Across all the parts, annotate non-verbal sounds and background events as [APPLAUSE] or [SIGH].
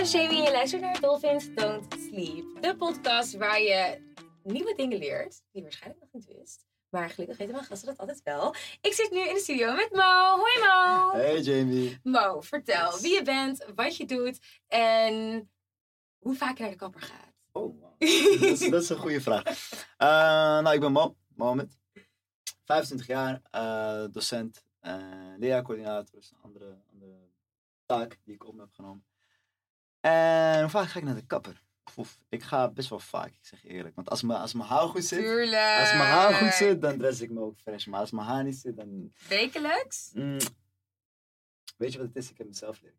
is Jamie en je luistert naar Dolphins Don't Sleep. De podcast waar je nieuwe dingen leert, die je waarschijnlijk nog niet wist. Maar gelukkig weten mijn gasten dat altijd wel. Ik zit nu in de studio met Mo. Hoi Mo. Hey Jamie. Mo, vertel wie je bent, wat je doet en hoe vaak je naar de kapper gaat. Oh, wow. [LAUGHS] dat, is, dat is een goede vraag. Uh, nou, ik ben Mo, Mohamed. 25 jaar, uh, docent, uh, leercoördinator is een andere, andere taak die ik op me heb genomen. En hoe vaak ga ik naar de kapper? Oef, ik ga best wel vaak, ik zeg eerlijk. Want als, mijn als mijn haar goed zit, Tuurlijk. als mijn haar goed zit, dan dress ik me ook fresh. Maar als mijn haar niet zit, dan... Wekelijks? Mm, weet je wat het is? Ik heb mezelf leren.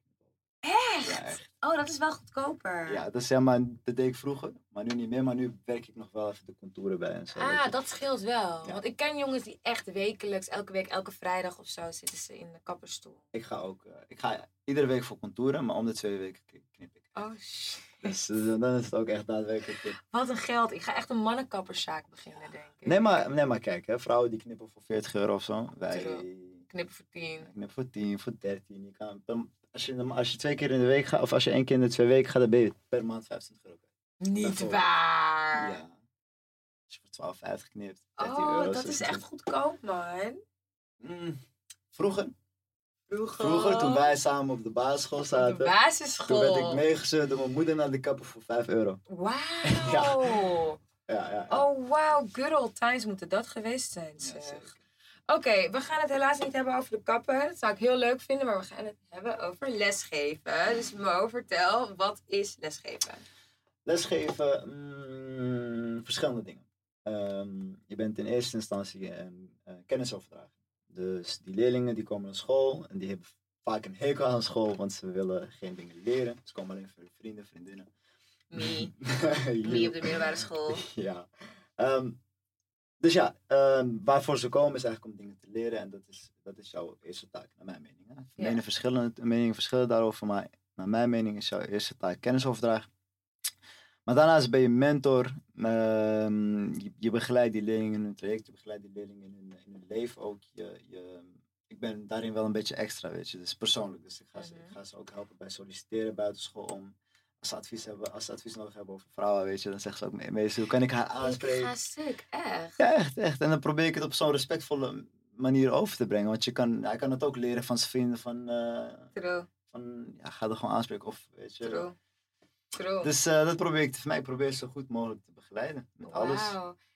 Echt? Ja, echt. Oh, dat is wel goedkoper. Ja, dat, is, ja, maar, dat deed ik vroeger, maar nu niet meer. Maar nu werk ik nog wel even de contouren bij en zo. Ah, dat scheelt wel. Ja. Want ik ken jongens die echt wekelijks, elke week, elke vrijdag of zo, zitten ze in de kapperstoel. Ik ga ook, eh, ik ga iedere week voor contouren, maar om de twee weken kni- knip ik. Oh shit. Dus eh, dan is het ook echt daadwerkelijk. Wat een geld. Ik ga echt een mannenkapperszaak beginnen, denk ik. Nee maar, nee, maar kijk, hè, vrouwen die knippen voor 40 euro of zo. Wij Knippen voor tien. knippen voor 10, voor 13. Je kan, als, je, als je twee keer in de week gaat, of als je één keer in de twee weken gaat, dan ben je per maand 25 euro. Niet waar. Ja. Als je voor 12,50 knipt, 13 Oh, euro. dat is 16. echt goedkoop, man. Mm, vroeger, Vroeger. vroeger, toen wij samen op de basisschool Op de zaten, basisschool. toen werd ik meegezeurd door mijn moeder naar de kapper voor 5 euro. Wauw. [LAUGHS] Ja, ja, ja. Oh, wauw. Good old times moeten dat geweest zijn, Ja, zeg. Oké, we gaan het helaas niet hebben over de kappen. Dat zou ik heel leuk vinden, maar we gaan het hebben over lesgeven. Dus Mo, vertel, wat is lesgeven? Lesgeven, mm, verschillende dingen. Ehm, je bent in eerste instantie een eh, kennisoverdrager. Dus die leerlingen die komen naar school en die hebben vaak een hekel aan school, want ze willen geen dingen leren. Ze komen alleen voor hun vrienden, vriendinnen. Me. Me [LAUGHS] op de middelbare school. [LAUGHS] Ja. Ehm, dus ja, ehm, waarvoor ze komen is eigenlijk om dingen te leren en dat is, dat is jouw eerste taak, naar mijn mening. Hè. Meningen, verschillende, meningen verschillen daarover, maar naar mijn mening is jouw eerste taak kennisoverdragen. Maar daarnaast ben je mentor, ehm, je, je begeleidt die leerlingen in hun traject, je begeleidt die leerlingen in hun, in hun leven ook. Je, je, ik ben daarin wel een beetje extra, weet je, dus persoonlijk. Dus ik ga, ze, ik Mhm. ga ze ook helpen bij solliciteren buiten school om als ze advies, hebben, als ze advies nodig hebben over vrouwen, weet je, dan zeggen ze ook, "Me- meester, hoe kan ik haar aanspreken? ga stuk, echt. Ja, echt, echt. En dan probeer ik het op zo'n respectvolle manier over te brengen. Want je kan, hij kan het ook leren van zijn vrienden, van, True, van ja, ga er gewoon aanspreken. Of, weet je. true, true. Dus eh, dat probeer ik te mij. Ik probeer zo goed mogelijk te begeleiden. Met alles.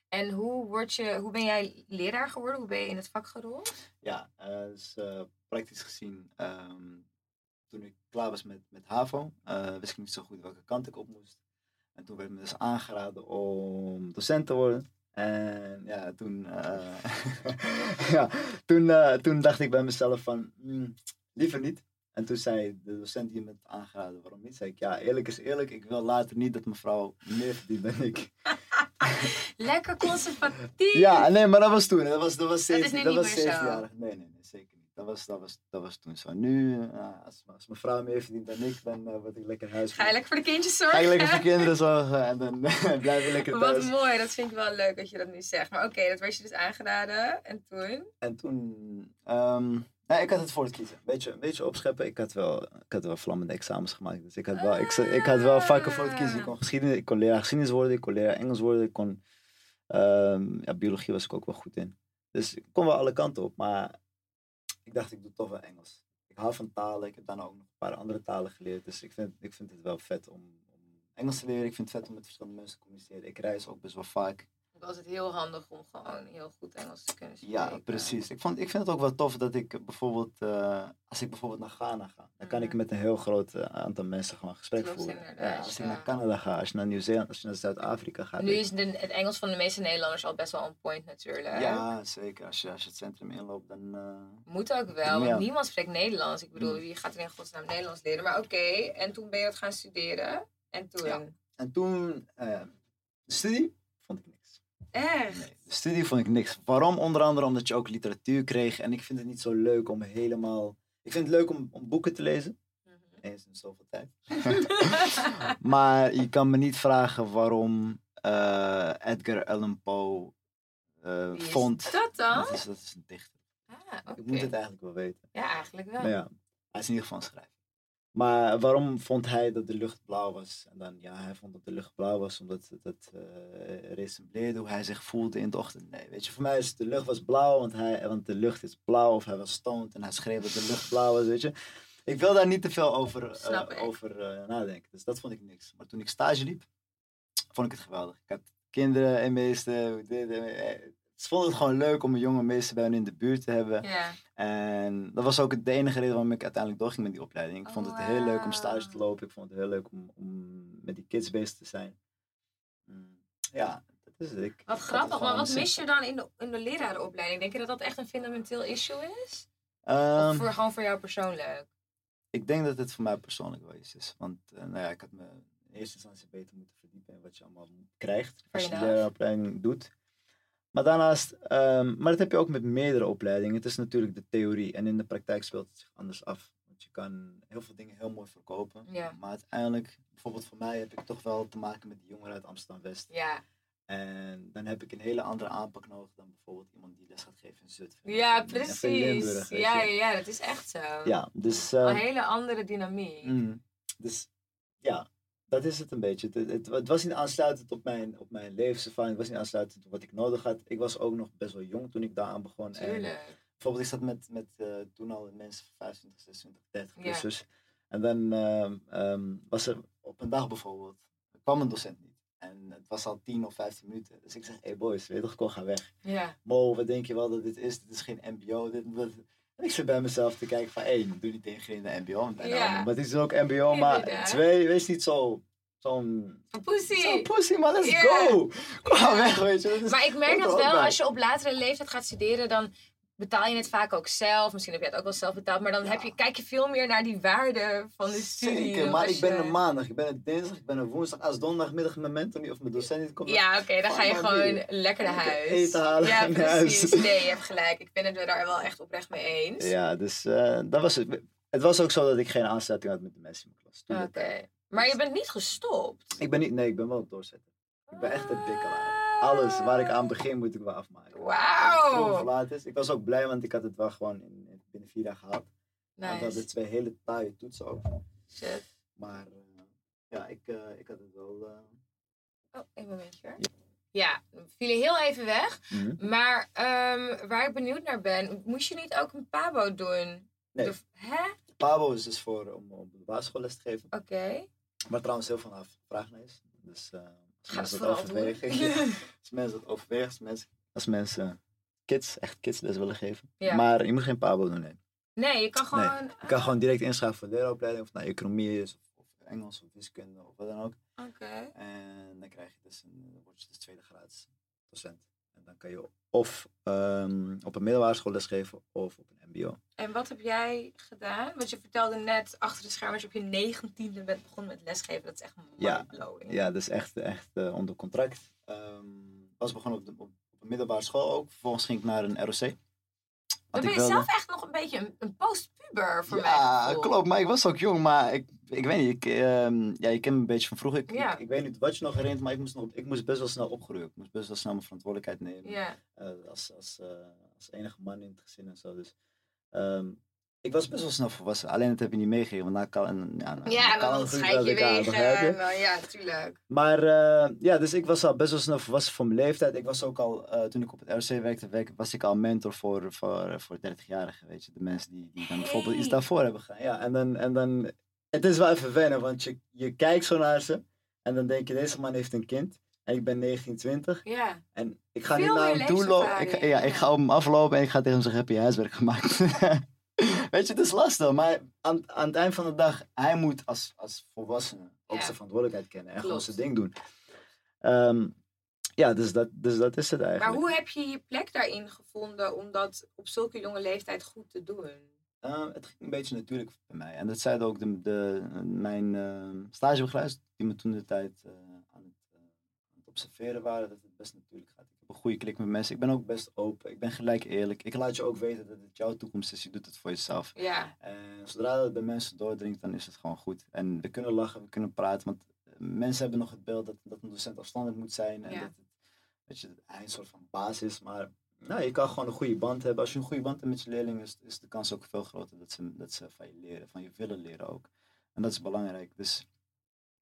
En hoe, word je, hoe ben jij leraar geworden? Hoe ben je in het vak gerold? Ja, eh, dus praktisch gezien, ehm, toen ik klaar was met, met HAVO, eh, wist ik niet zo goed welke kant ik op moest. En toen werd me dus aangeraden om docent te worden. En ja, toen, eh, [LAUGHS] ja, toen, eh, toen dacht ik bij mezelf van, "Hmm, liever niet. En toen zei de docent die me het aangeraden, waarom niet? Zei ik, ja, eerlijk is eerlijk, ik wil later niet dat mevrouw meer verdient dan ik. [LAUGHS] Lekker conservatief. Ja, nee, maar dat was toen. Dat was, dat was Dat is 17, nu dat niet was meer zo. 17 jaar. Nee, nee, nee, zeker. Dat was, dat was, dat was toen zo. Nu, eh, als, als mijn vrouw meer verdient dan ik, dan eh, word ik lekker huis. Ga je lekker voor de kindjes Ga zorgen? ik lekker voor kinderen zorgen en dan [LAUGHS] blijf ik lekker Wat thuis. mooi, dat vind ik wel leuk dat je dat nu zegt. Maar oké, dat werd je dus aangeraden. En toen? En toen, ehm, nee, ik had het voor het kiezen. Beetje, een beetje opscheppen. Ik had, wel, ik had wel vlammende examens gemaakt. Dus ik had wel, ik, ik had wel vakken voor het kiezen. Ik kon geschiedenis, ik kon leraar geschiedenis worden, ik kon leraar Engels worden, ik kon, ehm, ja, biologie was ik ook wel goed in. Dus ik kon wel alle kanten op, maar ik dacht ik doe toch wel Engels. Ik hou van talen, ik heb daarna ook nog een paar andere talen geleerd. Dus ik vind, ik vind het wel vet om, om Engels te leren. Ik vind het vet om met verschillende mensen te communiceren. Ik reis ook best wel vaak. Het was het heel handig om gewoon heel goed Engels te kunnen spreken. Ja, precies. Ik, vond, ik vind het ook wel tof dat ik bijvoorbeeld, eh, als ik bijvoorbeeld naar Ghana ga, dan kan ik Mhm. met een heel groot eh, aantal mensen gewoon gesprek Klopt, voeren. Ja, als ik ja. naar Canada ga, als je naar Nieuw-Zeeland, als je naar Zuid-Afrika gaat. Nu is de, het Engels van de meeste Nederlanders al best wel on point natuurlijk. Ja, zeker. Als je, als je het centrum inloopt, dan... eh, Moet ook wel, want Ja. niemand spreekt Nederlands. Ik bedoel, Mm. wie gaat er in godsnaam Nederlands leren? Maar oké, en toen ben je dat gaan studeren. En toen? Ja. En toen, eh, studie. Echt? Nee, de studie vond ik niks. Waarom? Onder andere omdat je ook literatuur kreeg. En ik vind het niet zo leuk om helemaal... Ik vind het leuk om, om boeken te lezen. Mhm. Eens in zoveel tijd. [LAUGHS] maar je kan me niet vragen waarom eh, Edgar Allan Poe Wie is vond. dat dan? Dat is, dat is een dichter. Ah. Ik moet het eigenlijk wel weten. Ja, eigenlijk wel. Maar ja, hij is in ieder geval een schrijver. Maar waarom vond hij dat de lucht blauw was? En dan, ja, hij vond dat de lucht blauw was omdat het, het uh, resembleerde hoe hij zich voelde in de ochtend. Nee, weet je, voor mij is de lucht was blauw, want, hij, want de lucht is blauw. Of hij was stoned en hij schreef dat de lucht blauw was, weet je. Ik wil daar niet te veel over, uh, over uh, nadenken. Dus dat vond ik niks. Maar toen ik stage liep, vond ik het geweldig. Ik had kinderen en meesten. Ze vonden het gewoon leuk om een jonge meester bij hen in de buurt te hebben. En dat was ook de enige reden waarom ik uiteindelijk doorging met die opleiding. Ik vond het heel leuk om stage te lopen. Ik vond het heel leuk om, om met die kids bezig te zijn. Mm, ja, dat is het. Ik, wat grappig, maar wat mis je dan in de, in de lerarenopleiding? Denk je dat dat echt een fundamenteel issue is? Um, of Ehm, voor, gewoon voor jou persoonlijk? Ik denk dat het voor mij persoonlijk wel iets is. Want uh, nou ja, ik had me in eerste instantie beter moeten verdiepen in wat je allemaal krijgt als je de leraaropleiding doet. Maar daarnaast, um, maar dat heb je ook met meerdere opleidingen. Het is natuurlijk de theorie en in de praktijk speelt het zich anders af. Want je kan heel veel dingen heel mooi verkopen. Ja. Maar uiteindelijk, bijvoorbeeld voor mij heb ik toch wel te maken met die jongeren uit Amsterdam-West. Ja. En dan heb ik een hele andere aanpak nodig dan bijvoorbeeld iemand die les gaat geven in Zutphen. Ja, precies. ja, ja, ja, dat is echt zo. Ja, dus... Uh, een hele andere dynamiek. Mm, dus ja, dat is het een beetje. Het, het, het, was niet aansluitend op mijn, op mijn levenservaring. Het was niet aansluitend op wat ik nodig had. Ik was ook nog best wel jong toen ik daaraan begon. Tuurlijk. En bijvoorbeeld, ik zat met, met uh, toen al mensen van 25, 26, 30 plussers. Ja. En dan um, um, was er op een dag bijvoorbeeld, er kwam een docent niet. En het was al 10 of 15 minuten. Dus ik zeg, hey boys, weet je toch, kom, ga weg. Ja. Mo, wat denk je wel dat dit is? Dit is geen mbo. Dit, ik zit bij mezelf te kijken van, één, doe niet tegen in de mbo. Maar het is ook mbo, maar twee, wees niet zo zo'n... Zo pussy. Zo'n pussy, maar let's yeah. go. Kom weg, weet je. Maar ik merk dat wel, als je op latere leeftijd gaat studeren, dan betaal je het vaak ook zelf. Misschien heb je het ook wel zelf betaald. Maar dan Ja. heb je, kijk je veel meer naar die waarde van de studie. Zeker, maar ik ben je- een maandag, ik ben een dinsdag, ik ben een woensdag. Als donderdagmiddag mijn mentor niet of mijn docent niet komt. Ja, oké, dan ga je gewoon lekker naar huis. eten halen ja, precies. [LAUGHS] Nee, je hebt gelijk. Ik ben het er daar wel echt oprecht mee eens. Ja, dus eh, dat was het. Het was ook zo dat ik geen aansluiting had met de mensen in mijn klas. Oké. Maar je bent niet gestopt. Ik ben niet, nee, ik ben wel het doorzetten. Ik ben echt een bikkelaar. Alles waar ik aan begin moet ik wel afmaken. Wauw. Laat is. Ik was ook blij, want ik had het wel gewoon in, in- binnen vier dagen hadden Nice. twee hele taaie toetsen ook. Shit. Maar eh, ja, ik, eh, ik had het wel... eh, Oh, een momentje hoor. Ja, we vielen heel even weg. mhm. Maar ehm, waar ik benieuwd naar ben, moest je niet ook een pabo doen? Nee. De- hè? Pabo is dus voor om op de basisschoolles te geven. Oké. Waar trouwens heel veel vraag naar is. Dus als mensen dat overwegen. [LAUGHS] als mensen dat overwegen, als mensen, als mensen kids, echt kidsles willen geven. Ja. Maar je moet geen Pabo doen, nee. Nee, je kan Nee, gewoon... Je kan gewoon direct inschrijven voor de leraaropleiding, of nou economie is, of, of Engels, of wiskunde, of wat dan ook. Oké. En dan krijg je dus een, dan word je dus tweede graads docent. En dan kan je of ehm, op een middelbare school lesgeven, of op een mbo. En wat heb jij gedaan? Want je vertelde net achter de schermen dat je op je negentiende bent begonnen met lesgeven. Dat is echt Ja. mindblowing. Ja, dus echt, echt eh, onder contract. Ehm was begonnen op, de, op, op een middelbare school ook. Vervolgens ging ik naar een ROC. Dan ben je wilde- zelf echt nog een beetje een, een postpuber voor mij. Ja, klopt. Maar ik was ook jong. Maar ik, ik weet niet. Ik, ehm, ja, je kent me een beetje van vroeger. Ik, Ja. ik, ik weet niet wat je nog herinnert. Maar ik moest, nog, ik moest best wel snel opgroeien. Ik moest best wel snel mijn verantwoordelijkheid nemen. Ja. eh, als, als, eh, als enige man in het gezin en zo. Dus ehm, ik was best wel snel volwassen. Alleen dat heb je niet meegegeven. Want na kan, ja, na, Ja, na kan dan scheid je wegen. Nou, ja, natuurlijk. Maar eh, ja, dus ik was al best wel snel volwassen voor mijn leeftijd. Ik was ook al, toen ik op het RC werkte, werk- was ik al mentor voor, voor, voor 30-jarigen. Weet je, de mensen die, die dan bijvoorbeeld iets daarvoor hebben gedaan. Ja, en dan, en dan, het is wel even wennen, want je, je kijkt zo naar ze en dan denk je, deze man heeft een kind. En ik ben 19, 20. Ja. En ik ga Veel niet naar hem toe lopen. Ik, ja, ik ga op hem aflopen en ik ga tegen hem zeggen, heb je huiswerk gemaakt? [LAUGHS] Weet je, het is lastig. Maar aan, aan het eind van de dag, hij moet als, als volwassene ook Ja. zijn verantwoordelijkheid kennen. En gewoon Klopt. zijn ding doen. Ehm, ja, dus dat, dus dat is het Maar eigenlijk. hoe heb je je plek daarin gevonden om dat op zulke jonge leeftijd goed te doen? Ehm, het ging een beetje natuurlijk bij mij. En dat zeiden ook de, de, mijn ehm stagebegeleiders, die me toen de tijd eh, aan, het, eh, aan het observeren waren, dat het best natuurlijk gaat. Ik heb een goede klik met mensen. Ik ben ook best open. Ik ben gelijk eerlijk. Ik laat je ook weten dat het jouw toekomst is. Je doet het voor jezelf. Ja. En zodra dat bij mensen doordringt, dan is het gewoon goed. En we kunnen lachen, we kunnen praten. Want eh, mensen hebben nog het beeld dat, dat een docent afstandelijk moet zijn. En Ja. dat het, weet je, hij een soort van baas is. Maar nou, je kan gewoon een goede band hebben. Als je een goede band hebt met je leerlingen, is, is de kans ook veel groter dat ze, dat ze van je leren, van je willen leren ook. En dat is belangrijk. Dus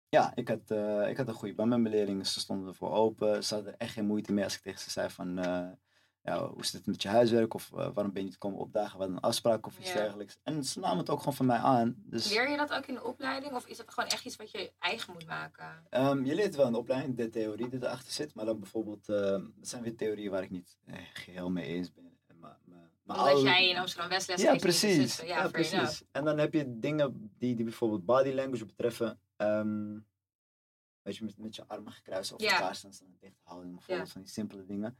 ja, ik had, eh, ik had een goede band met mijn leerlingen. Ze stonden ervoor open. Ze hadden echt geen moeite meer als ik tegen ze zei van... eh, ja, hoe zit het met je huiswerk? Of eh, waarom ben je niet komen opdagen? Wat een afspraak of iets Ja. dergelijks. En ze namen het ook gewoon van mij aan. Dus Leer je dat ook in de opleiding? Of is dat gewoon echt iets wat je eigen moet maken? ehm, je leert wel in de opleiding de theorie die erachter zit. Maar dan bijvoorbeeld... het zijn weer theorieën waar ik niet eh, geheel mee eens ben. Maar, maar, maar Omdat jij in Amsterdam West les Ja, precies. Ja, Ja, fair enough. precies. En dan heb je dingen die, die bijvoorbeeld body language betreffen. ehm, weet je, met, met je armen gekruist over elkaar staan, staan dicht houden. Bijvoorbeeld van die simpele dingen.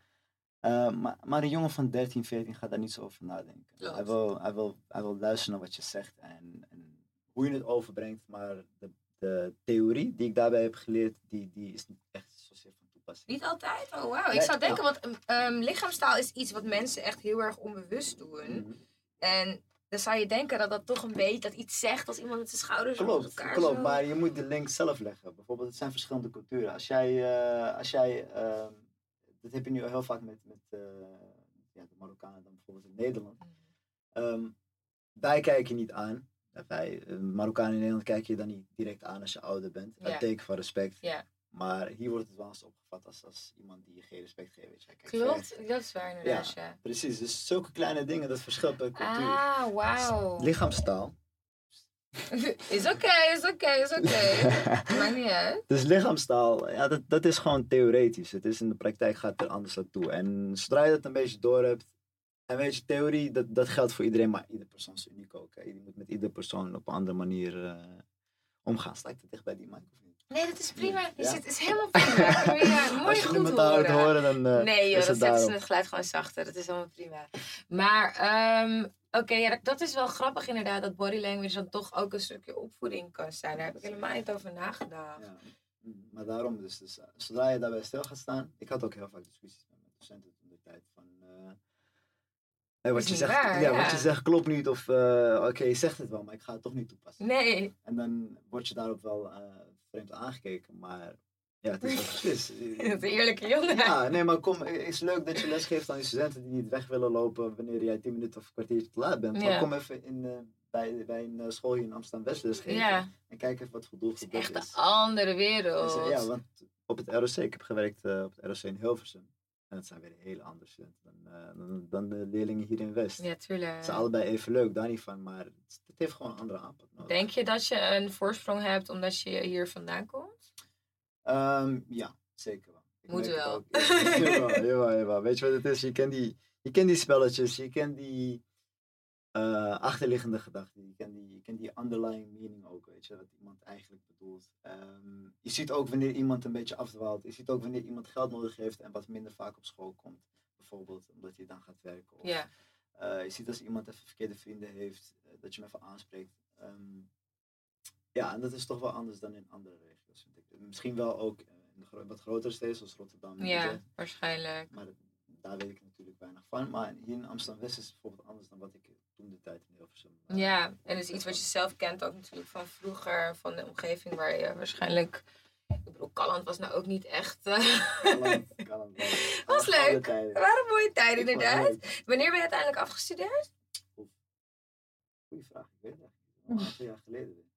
Eh, maar, maar een jongen van 13, 14 gaat daar niet zo over nadenken. Hij wil, hij, wil, hij wil luisteren naar wat je zegt en, en hoe je het overbrengt. Maar de, de theorie die ik daarbij heb geleerd, die, die is niet echt zozeer van toepassing. Niet altijd? Oh, wauw. Ik Nee, zou denken, want um, um, lichaamstaal is iets wat mensen echt heel erg onbewust doen. Mhm. En dan zou je denken dat dat toch een beetje dat iets zegt als iemand met zijn schouders op Klopt, elkaar klopt. zo- Maar je moet de link zelf leggen. Bijvoorbeeld, het zijn verschillende culturen. Als jij, eh, als jij ehm, dat heb je nu heel vaak met, met eh, ja, de Marokkanen dan bijvoorbeeld in Nederland. Ehm, wij kijken je niet aan. Wij, eh, Marokkanen in Nederland kijken je dan niet direct aan als je ouder bent. Een teken van respect. Maar hier wordt het wel eens opgevat als, als iemand die je geen respect geeft. Weet je. Klopt, dat is waar inderdaad, ja. Precies, dus zulke kleine dingen, dat verschilt per cultuur. Ah, wauw. Lichaamstaal. Is oké, is oké, is oké. [LAUGHS] Maakt niet uit. Dus lichaamstaal, ja, dat, dat is gewoon theoretisch. Het is in de praktijk gaat het er anders aan toe. En zodra je dat een beetje door hebt, en weet je, theorie, dat, dat geldt voor iedereen, maar ieder persoon is uniek ook. Hè. Je moet met ieder persoon op een andere manier eh, omgaan. Sta ik te dicht bij die mic of niet? Nee, dat is prima. Je Ja? zit, is helemaal prima. [LAUGHS] Ja, mooi Als je goed horen. horen, dan eh, Nee, joh, dat zetten ze het geluid gewoon zachter. Dat is allemaal prima. Maar, ehm, oké, ja, dat- is wel grappig inderdaad, dat body language dan toch ook een stukje opvoeding kan zijn. Daar heb ik helemaal niet over nagedacht. Ja, maar daarom dus, dus eh, zodra je daarbij stil gaat staan, ik had ook heel vaak discussies met mijn docenten toen de tijd van, hey, wat, je zegt, waar, ja, ja. wat je zegt klopt niet of eh, oké, je zegt het wel, maar ik ga het toch niet toepassen. Nee, En dan word je daarop wel vreemd aangekeken, maar ja, het is [LAUGHS] het dat eerlijke jongen. Ja, nee, maar kom, het is leuk dat je les geeft aan die studenten die niet weg willen lopen wanneer jij 10 minuten of een kwartiertje te laat bent. Ja. Maar kom even in, eh, bij, bij een eh, school hier in Amsterdam West les geven Ja, en kijk even wat voor doel het is echt een andere wereld. ja, want op het ROC, ik heb gewerkt eh, op het ROC in Hilversum. En het zijn weer hele andere studenten dan, dan, dan de leerlingen hier in West. Ja, tuurlijk. zijn allebei even leuk, daar niet van, maar het, het heeft gewoon een andere aanpak nodig. Denk je dat je een voorsprong hebt omdat je hier vandaan komt? Ehm, ja, zeker wel. Ik Moet wel. Ja, [LAUGHS] [LAUGHS] jawel, jawel, jawel. Weet je wat het is? Je kent die, je kent die spelletjes, je kent die eh, achterliggende gedachten, je kent die, je kent die underlying meaning ook, weet je, wat iemand eigenlijk bedoelt. Ehm, je ziet ook wanneer iemand een beetje afdwaalt, je ziet ook wanneer iemand geld nodig heeft en wat minder vaak op school komt, bijvoorbeeld omdat hij dan gaat werken. Of, eh, je ziet als iemand even verkeerde vrienden heeft, eh, dat je hem even aanspreekt. Ehm, ja, en dat is toch wel anders dan in andere regio's. Vind ik. Misschien wel ook eh, in de gro- wat grotere steden zoals Rotterdam. ja waarschijnlijk. Maar dat- daar weet ik natuurlijk weinig van. Maar hier in Amsterdam-West is het bijvoorbeeld anders dan wat ik toen de tijd in Hilversum... eh, Ja, en het is iets wat je zelf kent ook natuurlijk van vroeger, van de omgeving waar je waarschijnlijk... Ik bedoel, Calland was nou ook niet echt... eh, het [LAUGHS] wel. Was leuk. Het waren mooie tijden inderdaad. Wanneer ben je uiteindelijk afgestudeerd? Goeie vraag, ik weet het eigenlijk. Een aantal jaar geleden.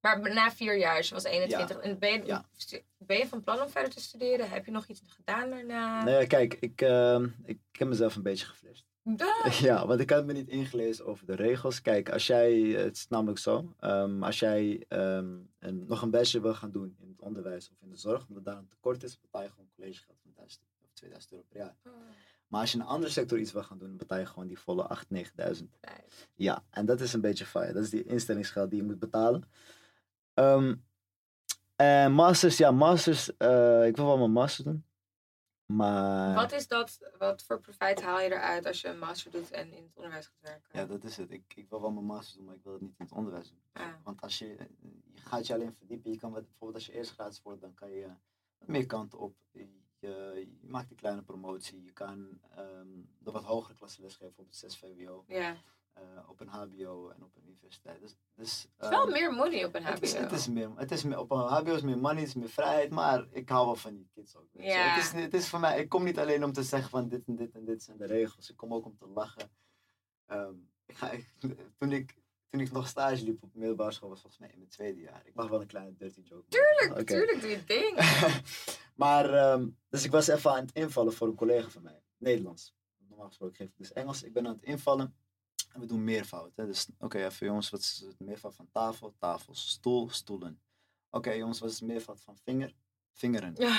Maar na vier jaar, je was 21. En ben je, Ja. ben je van plan om verder te studeren? Heb je nog iets gedaan daarna? Nee, kijk, ik, ehm, ik heb mezelf een beetje geflasht. Duh. [LAUGHS] Ja, want ik had me niet ingelezen over de regels. Kijk, als jij, het is namelijk zo, ehm, als jij ehm, een, nog een bachelor wil gaan doen in het onderwijs of in de zorg, omdat daar een tekort is, betaal je gewoon collegegeld van 1000 of 2000 euro per jaar. Maar als je in een andere sector iets wil gaan doen, betaal je gewoon die volle 8.000, 9.000. Ja, en dat is een beetje fire. Dat is die instellingsgeld die je moet betalen. Ehm, en masters, ja, masters, eh, ik wil wel mijn master doen. Maar... Wat is dat, wat voor profijt haal je eruit als je een master doet en in het onderwijs gaat werken? Ja, dat is het. Ik, ik wil wel mijn master doen, maar ik wil het niet in het onderwijs doen. Ah. Want als je, je gaat je alleen verdiepen. Je kan bijvoorbeeld als je eerst gratis wordt, dan kan je wat meer kanten op. Je, je maakt een kleine promotie. Je kan ehm de wat hogere klasse lesgeven op het 6 VWO, Ja. Eh, op een HBO en op een universiteit. Dus, dus, Het is wel ehm, meer money op een het HBO. is, het is meer, het is meer, op een HBO is meer money, is meer vrijheid, maar ik hou wel van die kids ook. Het, is, het is voor mij, ik kom niet alleen om te zeggen van dit en dit en dit zijn de regels. Ik kom ook om te lachen. Ehm, ik ga, ik- [LAUGHS] toen, ik, toen ik nog stage liep op middelbare school, was volgens mij in mijn tweede jaar. Ik mag wel een kleine dirty joke. Tuurlijk, tuurlijk, doe je ding. [LAUGHS] maar, ehm, dus ik was even aan het invallen voor een collega van mij. Nederlands. Normaal gesproken geef ik dus Engels. Ik ben aan het invallen. En we doen meervoud. Hè? Dus oké, even jongens, wat is het meervoud van tafel? Tafels. Stoel, stoelen. Oké jongens, wat is het meervoud van vinger? Vingeren. Ja.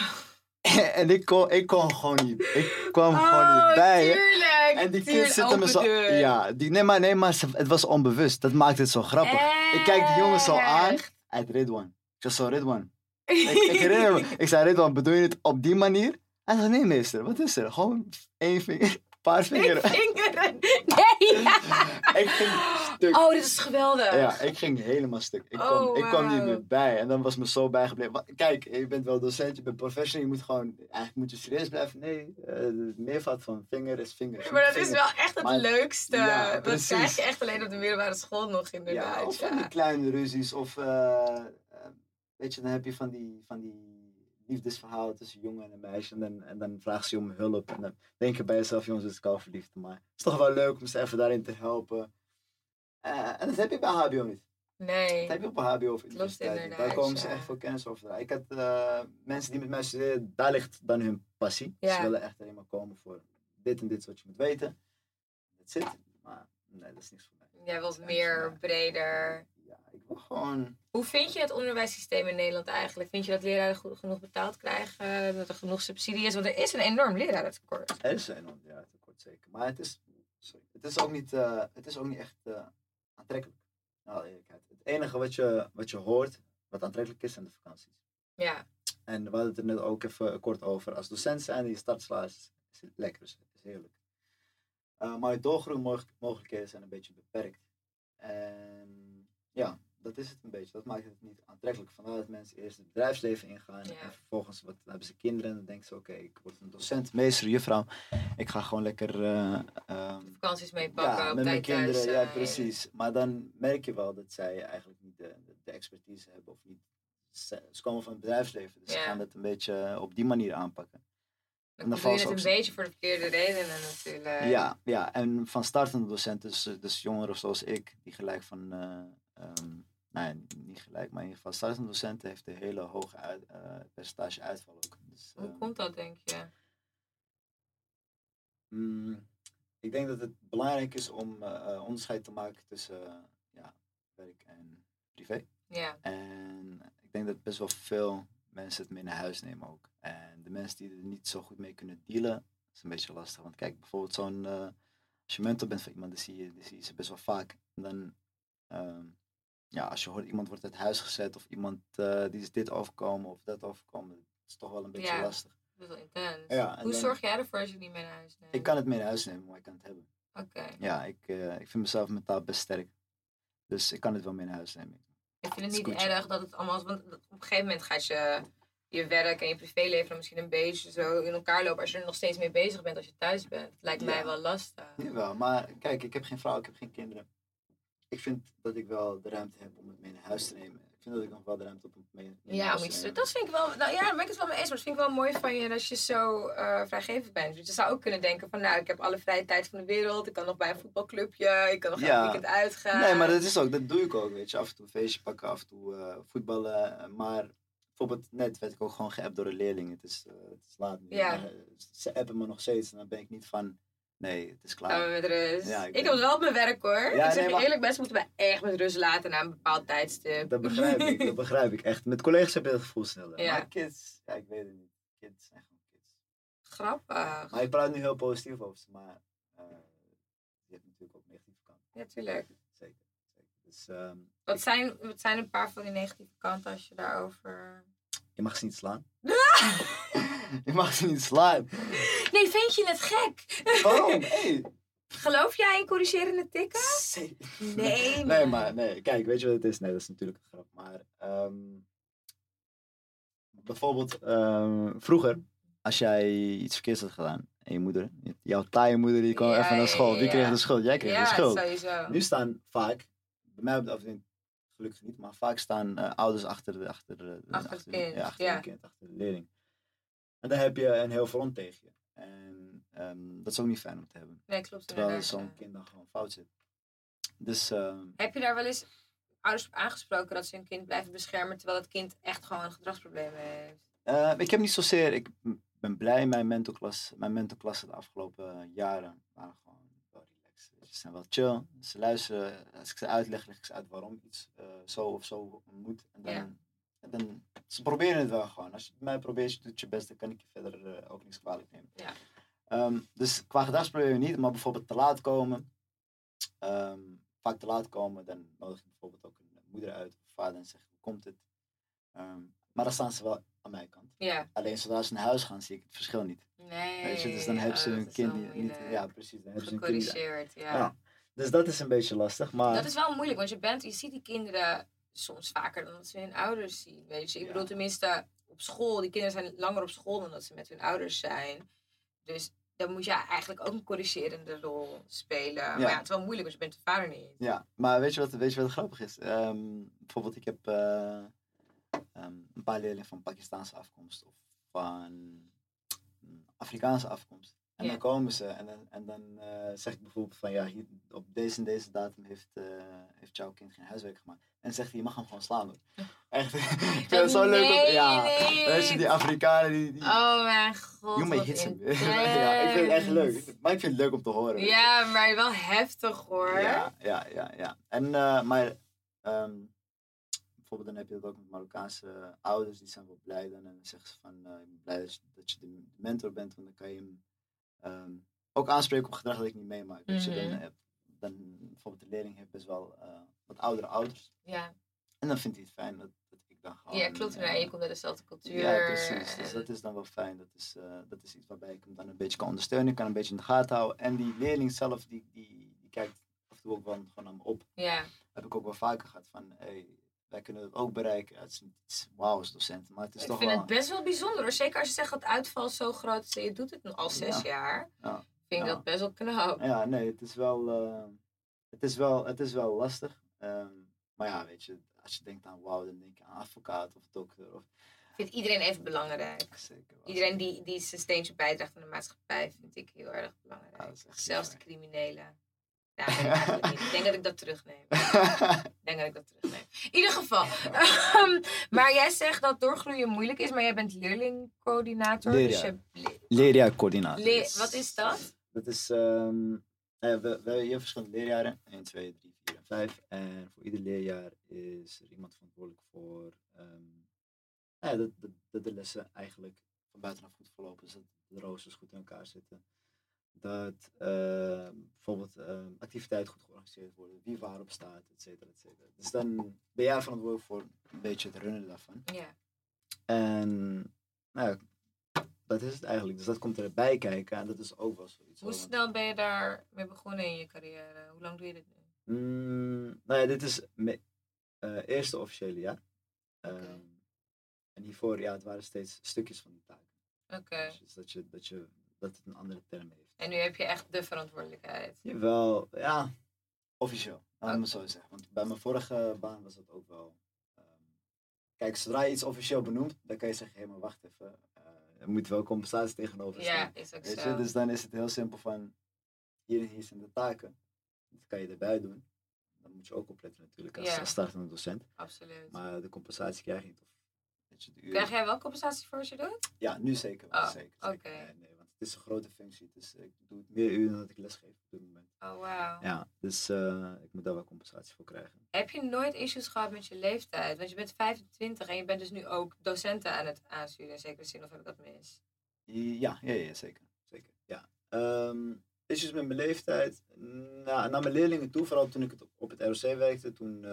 [LAUGHS] en ik kon, ik kon gewoon niet. Ik kwam gewoon Oh, niet bij. tuurlijk. En die kids zitten me zo. deur. Ja, die, nee, maar, nee, maar het was onbewust. Dat maakt het zo grappig. Ik kijk die jongens zo aan. Uit Ridwan. Ik zeg zo, Ridwan. [LAUGHS] Ik, ik herinner me. Ik zei, Ridwan, bedoel je het op die manier? Hij zei, nee meester, wat is er? Gewoon één vinger, een paar vingeren. Vingeren. [LAUGHS] Ik ging stuk. Oh, dit is geweldig. Ja, ik ging helemaal stuk. Ik kwam, Oh, ik kwam niet meer bij. En dan was me zo bijgebleven. Kijk, je bent wel docent, je bent professional. Je moet gewoon, eigenlijk moet je serieus blijven. Nee, eh, het meervoud van vinger is vinger. Maar dat is wel echt het Maar- leukste. Ja, dat krijg je echt alleen op de middelbare school nog inderdaad. Ja, of van die kleine ruzies. Of, eh, eh, weet je, dan heb je van die, van die liefdesverhalen tussen jongen en een meisje. En dan, en dan vraagt ze je om hulp. En dan denk je bij jezelf, jongens, dit is al verliefd. Maar het is toch wel leuk om ze even daarin te helpen. Eh, en dat heb je bij HBO niet. Nee. Dat heb je op een HBO of universiteit. Daar komen ze ja. echt voor kennis over. Ik had eh, mensen die met mij studeren, daar ligt dan hun passie. Ja. Ze willen echt alleen maar komen voor dit en dit wat je moet weten. Dat zit. Maar nee, dat is niks voor mij. Jij wilt meer, breder. Gewoon... Hoe vind je het onderwijssysteem in Nederland eigenlijk? Vind je dat leraren goed, genoeg betaald krijgen? Dat er genoeg subsidie is? Want er is een enorm lerarentekort. Er is een enorm ja, tekort zeker. Maar het is, sorry, het is, ook, niet, eh, het is ook niet echt eh, aantrekkelijk. Alle eerlijkheid. Het enige wat je, wat je hoort, wat aantrekkelijk is, zijn de vakanties. Ja. En we hadden het er net ook even kort over. Als docent zijn, die startsalaris is lekker, is, is heerlijk. Eh, maar je doorgroeimogelijkheden zijn een beetje beperkt. En ja, dat is het een beetje. Dat maakt het niet aantrekkelijk. Vandaar dat mensen eerst het bedrijfsleven ingaan. Ja. En vervolgens wat, hebben ze kinderen. En dan denken ze, oké, ik word een docent, meester, juffrouw. Ik ga gewoon lekker... ehm, Vakanties meepakken, ja, op met mijn thuis kinderen, ja precies. Maar dan merk je wel dat zij eigenlijk niet de, de, expertise hebben of niet. Ze, ze komen van het bedrijfsleven, dus Ja. ze gaan het een beetje op die manier aanpakken. Dan dan doe je het een beetje voor de verkeerde redenen natuurlijk. Ja, ja, en van startende docenten, dus, dus jongeren zoals ik, die gelijk van, eh ehm, nou niet gelijk, maar in ieder geval startende docenten heeft een hele hoge uit, eh, percentage uitval ook. Dus, Hoe ehm, komt dat, denk je? Mm, ik denk dat het belangrijk is om eh, eh, onderscheid te maken tussen ja, werk en privé. Ja. En ik denk dat best wel veel mensen het mee naar huis nemen ook. En de mensen die er niet zo goed mee kunnen dealen, is een beetje lastig. Want kijk, bijvoorbeeld zo'n, als je mentor bent van iemand, dan zie je, dan zie je ze best wel vaak. En dan, ehm, ja, als je hoort iemand wordt uit huis gezet of iemand eh, die is dit overkomen of dat overkomen, dat is toch wel een beetje Ja. lastig. Dat is wel intens. Ja, Hoe dan- zorg jij ervoor als je het niet mee naar huis neemt? Ik kan het mee naar huis nemen, maar ik kan het hebben. Oké. Ja, ik, eh, ik vind mezelf mentaal best sterk. Dus ik kan het wel mee naar huis nemen. Ik vind het niet Scootje. erg dat het allemaal... Want op een gegeven moment gaat je, je werk en je privéleven dan misschien een beetje zo in elkaar lopen. Als je er nog steeds mee bezig bent als je thuis bent. Lijkt mij wel lastig. Jawel, maar kijk, ik heb geen vrouw, ik heb geen kinderen. Ik vind dat ik wel de ruimte heb om het mee naar huis te nemen. Ik vind dat ik nog wel de ruimte heb om het mee, naar Ja, huis om te nemen. dat vind ik wel. Nou ja, daar ben ik het wel mee eens. Maar dat vind ik wel mooi van je dat je zo eh, vrijgevig bent. Dus je zou ook kunnen denken: van nou, ik heb alle vrije tijd van de wereld. Ik kan nog bij een voetbalclubje. Ik kan nog Ja. elk weekend uitgaan. Nee, maar dat is ook, dat doe ik ook, weet je. Af en toe een feestje pakken, af en toe eh, voetballen. Maar bijvoorbeeld net werd ik ook gewoon geappt door een leerling. Het is, eh, het is laat nu. Ja. Ze appen me nog steeds en dan ben ik niet van, nee, het is klaar. Gaan we met rust. Ja, ik ik heb het wel op mijn werk hoor. Ja, ik zeg nee, maar- eerlijk, mensen moeten mij echt met rust laten na een bepaald tijdstip. Dat begrijp ik, dat begrijp ik echt. Met collega's heb je dat gevoel sneller. Ja. Maar kids, ja, ik weet het niet. Kids zijn gewoon kids. Grappig. Maar ik praat nu heel positief over ze, maar eh, je hebt natuurlijk ook negatieve kanten. Ja, tuurlijk. Zeker. zeker. Dus ehm, Wat zijn, wat zijn een paar van die negatieve kanten als je daarover. Je mag ze niet slaan. [LAUGHS] je mag ze niet slaan. Nee, vind je het gek? [LAUGHS] Waarom? Hey. Geloof jij in corrigerende tikken? Zeker. Nee, Nee, maar nee. Kijk, weet je wat het is? Nee, dat is natuurlijk een grap. Maar ehm, bijvoorbeeld ehm, vroeger, als jij iets verkeerds had gedaan en je moeder, jouw taaie moeder, die kwam Ja, even naar school. Wie ja, kreeg de schuld? Jij kreeg ja, de schuld. sowieso. Nu staan vaak, bij mij op de afdeling gelukkig niet, maar vaak staan eh, ouders achter, de, achter, Achter het kind, ja, achter ja. een kind, achter de leerling. En dan heb je een heel front tegen je. En ehm, dat is ook niet fijn om te hebben. Nee, klopt Terwijl zo'n kind dan gewoon fout zit. Dus ehm, Heb je daar wel eens ouders op aangesproken dat ze hun kind blijven beschermen terwijl het kind echt gewoon gedragsproblemen heeft? eh, ik heb niet zozeer, ik ben blij, mijn mentorklas, mijn mentorklassen de afgelopen jaren waren gewoon zijn wel chill, ze luisteren, als ik ze uitleg, leg ik ze uit waarom iets eh, zo of zo moet. En dan, Ja. en dan, ze proberen het wel gewoon. Als je het mij probeert, je doet je best, dan kan ik je verder eh, ook niks kwalijk nemen. Ja. Ehm, dus qua gedragsproblemen niet, maar bijvoorbeeld te laat komen. ehm, vaak te laat komen, dan nodig ik bijvoorbeeld ook een moeder uit of vader en zeg hoe komt het. Ehm, maar dan staan ze wel aan mijn kant. Ja. Alleen zodra ze naar huis gaan, zie ik het verschil niet. Nee. Weet je, dus dan hebben ze oh, hun kind niet. Ja, precies. Dan hebben ze hun kind ja. Ja. Dus dat is een beetje lastig. Maar Dat is wel moeilijk, want je, bent, je ziet die kinderen soms vaker dan dat ze hun ouders zien. Weet je? Ik Ja. bedoel, tenminste op school. Die kinderen zijn langer op school dan dat ze met hun ouders zijn. Dus dan moet je eigenlijk ook een corrigerende rol spelen. Maar ja, het is wel moeilijk, want je bent de vader niet. Ja, maar weet je wat, weet je wat grappig is? Ehm, bijvoorbeeld, ik heb eh, ehm, een paar leerlingen van Pakistaanse afkomst of van mm, Afrikaanse afkomst. En dan komen ze en dan, en dan eh, zeg ik bijvoorbeeld van ja, hier, op deze en deze datum heeft, eh, heeft jouw kind geen huiswerk gemaakt. En zegt hij, je mag hem gewoon slaan hoor. Echt, [LAUGHS] ik vind het zo leuk. om- ja, je weet je, die Afrikanen die... die Oh mijn god. Him. intens. [LAUGHS] ja, ik vind het echt leuk. Maar ik vind het leuk om te horen. je. Ja, maar wel heftig hoor. Ja, ja, ja, ja. En, eh, maar ehm, bijvoorbeeld dan heb je dat ook met Marokkaanse ouders, die zijn wel blij dan. En dan zeggen ze van, eh, ik ben blij dat je, de mentor bent, want dan kan je hem ehm, ook aanspreken op gedrag dat ik niet meemaak. weet je. Mhm. dan, heb- dan bijvoorbeeld de leerling heeft best wel eh, wat oudere ouders. Ja, En dan vindt hij het fijn dat, dat ik dan gewoon... ja klopt. eh, Nee, je komt uit dezelfde cultuur. ja, precies. Dus en- dat is dan wel fijn. Dat is, eh, dat is iets waarbij ik hem dan een beetje kan ondersteunen. Ik kan een beetje in de gaten houden. En die leerling zelf, die, die, die kijkt af en toe ook wel gewoon naar me op. Ja, Heb ik ook wel vaker gehad van, hey, wij kunnen het ook bereiken. Ja, het is niet wauw als docent, maar het is ik toch vind wel... het best wel bijzonder. hoor. Zeker als je zegt dat uitval zo groot is en je doet het al zes Ja. jaar. Ja. Vind ik dat best wel knap. Ja, nee, het is wel, eh, het is wel, het is wel lastig. Ehm, maar ja, weet je, als je denkt aan wauw, dan denk je aan advocaat of dokter. Of, Ik vind iedereen even belangrijk. zeker wel. Iedereen die, die zijn steentje bijdraagt aan de maatschappij vind ik heel erg belangrijk. Zelfs de criminelen. Ja. Ik denk dat ik dat terugneem. Ik denk dat ik dat terugneem. In ieder geval. [LAUGHS] Ehm, maar jij zegt dat doorgroeien moeilijk is, maar jij bent leerlingcoördinator. Dus je le- Leerjaarcoördinator. le- wat is dat? Dat is, ehm, eh, we, we hebben hier verschillende leerjaren. 1, 2, 3, 4 en 5. En voor ieder leerjaar is er iemand verantwoordelijk voor ehm, ja, dat, dat, dat de lessen eigenlijk van buitenaf goed verlopen. Dus dat de roosters goed in elkaar zitten. Dat ehm, bijvoorbeeld ehm, activiteiten goed georganiseerd worden. Wie waarop staat, et cetera, et cetera. Dus dan ben jij verantwoordelijk voor een beetje het runnen daarvan. Ja. En nou ja, dat is het eigenlijk. Dus dat komt erbij kijken. En dat is ook wel zoiets. Hoe snel ben je daar mee begonnen in je carrière? Hoe lang doe je dit nu? Mm, nou ja, dit is mijn eh, eerste officiële jaar. Oké. Ehm, en hiervoor, ja, het waren steeds stukjes van die taken. Oké. Dus dat, je, dat, je, dat het een andere term heeft. En nu heb je echt de verantwoordelijkheid. Jawel, ja, officieel. Laat Oké. zo zeggen. Want bij mijn vorige baan was dat ook wel. ehm, kijk, zodra je iets officieel benoemt, dan kan je zeggen: hé, maar wacht even. eh, er moet wel compensatie tegenover staan. Ja, is ook Weet zo. je? Dus dan is het heel simpel van: hier en hier zijn de taken. Dat kan je erbij doen. Dan moet je ook opletten natuurlijk als, als startende docent. Absoluut. Maar de compensatie krijg je niet. Of, je, de uren. Krijg jij wel compensatie voor wat je doet? Ja, nu zeker. wel, Oh, zeker, zeker. oké. Nee, nee, het is een grote functie. Dus ik doe het meer uren dan dat ik lesgeef op dit moment. Oh, wauw. Ja, dus eh, ik moet daar wel compensatie voor krijgen. Heb je nooit issues gehad met je leeftijd? Want je bent 25 en je bent dus nu ook docenten aan het aansturen. In zekere zin, of heb ik dat mis? Ja, ja, ja zeker. zeker ja. Ehm, met mijn leeftijd. Na, naar mijn leerlingen toe, vooral toen ik het op, op het ROC werkte, toen eh,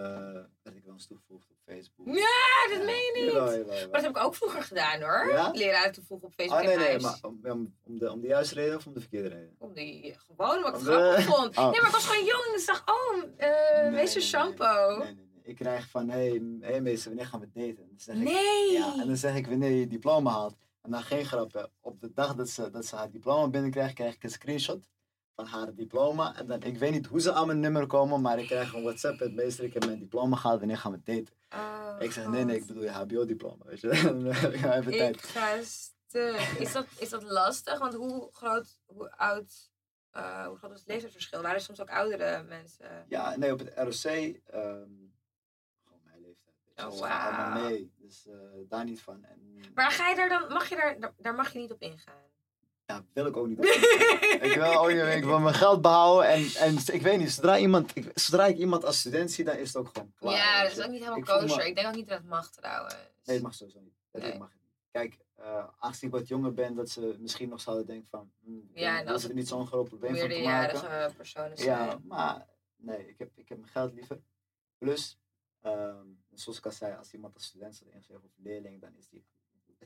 werd ik wel eens toegevoegd op Facebook. Ja, dat meen je niet. Jawel, jawel, jawel. Maar dat heb ik ook vroeger gedaan hoor. Ja? Leraren toevoegen op Facebook Ah, nee, nee, maar om, de, om de juiste reden of om de verkeerde reden? Om die gewoon wat ik grappig vond. Oh. Nee, maar ik was gewoon jong en ik dacht, oh, eh Nee, meester nee, shampoo. Nee, nee, nee. Ik krijg van, hé hey, hey, meester, wanneer gaan we daten? Dan zeg ik, Nee. Ja, en dan zeg ik wanneer je diploma haalt. En dan geen grappen. Op de dag dat ze, dat ze haar diploma binnenkrijgt, krijg ik een screenshot haar diploma. En dan, ik weet niet hoe ze aan mijn nummer komen, maar ik krijg een WhatsApp met meester, ik heb mijn diploma gehaald, wanneer gaan we daten? Oh, ik zeg, nee, nee, ik bedoel je hbo-diploma, weet je. [LAUGHS] Ik even Ik tijd. ga. Is dat, is dat lastig? Want hoe groot, hoe oud eh, hoe groot was het leeftijdsverschil? Waren er soms ook oudere mensen? Ja, nee, op het ROC, ehm gewoon mijn leeftijd. je, Oh, wauw. mee, dus eh, daar niet van. En Maar ga je daar dan, mag je daar, daar mag je niet op ingaan? Ja, wil ik ook niet. [LAUGHS] ik wil ook niet, ik wil mijn geld behouden en, en ik weet niet, zodra, iemand, ik, zodra ik iemand als student zie, dan is het ook gewoon klaar. ja, dat is ook niet helemaal Ik me- kosher. Ik denk ook niet dat het mag trouwens. Nee, het mag sowieso niet. Dat Nee. mag niet. Kijk, eh aangezien ik wat jonger ben, dat ze misschien nog zouden denken van, hmm, Ja, en dat als is het niet zo'n groot probleem van te maken. Personen zijn. Ja, maar nee, ik heb, ik heb mijn geld liever. Plus, ehm, zoals ik al zei, als iemand als student staat ingeschreven of leerling, dan is die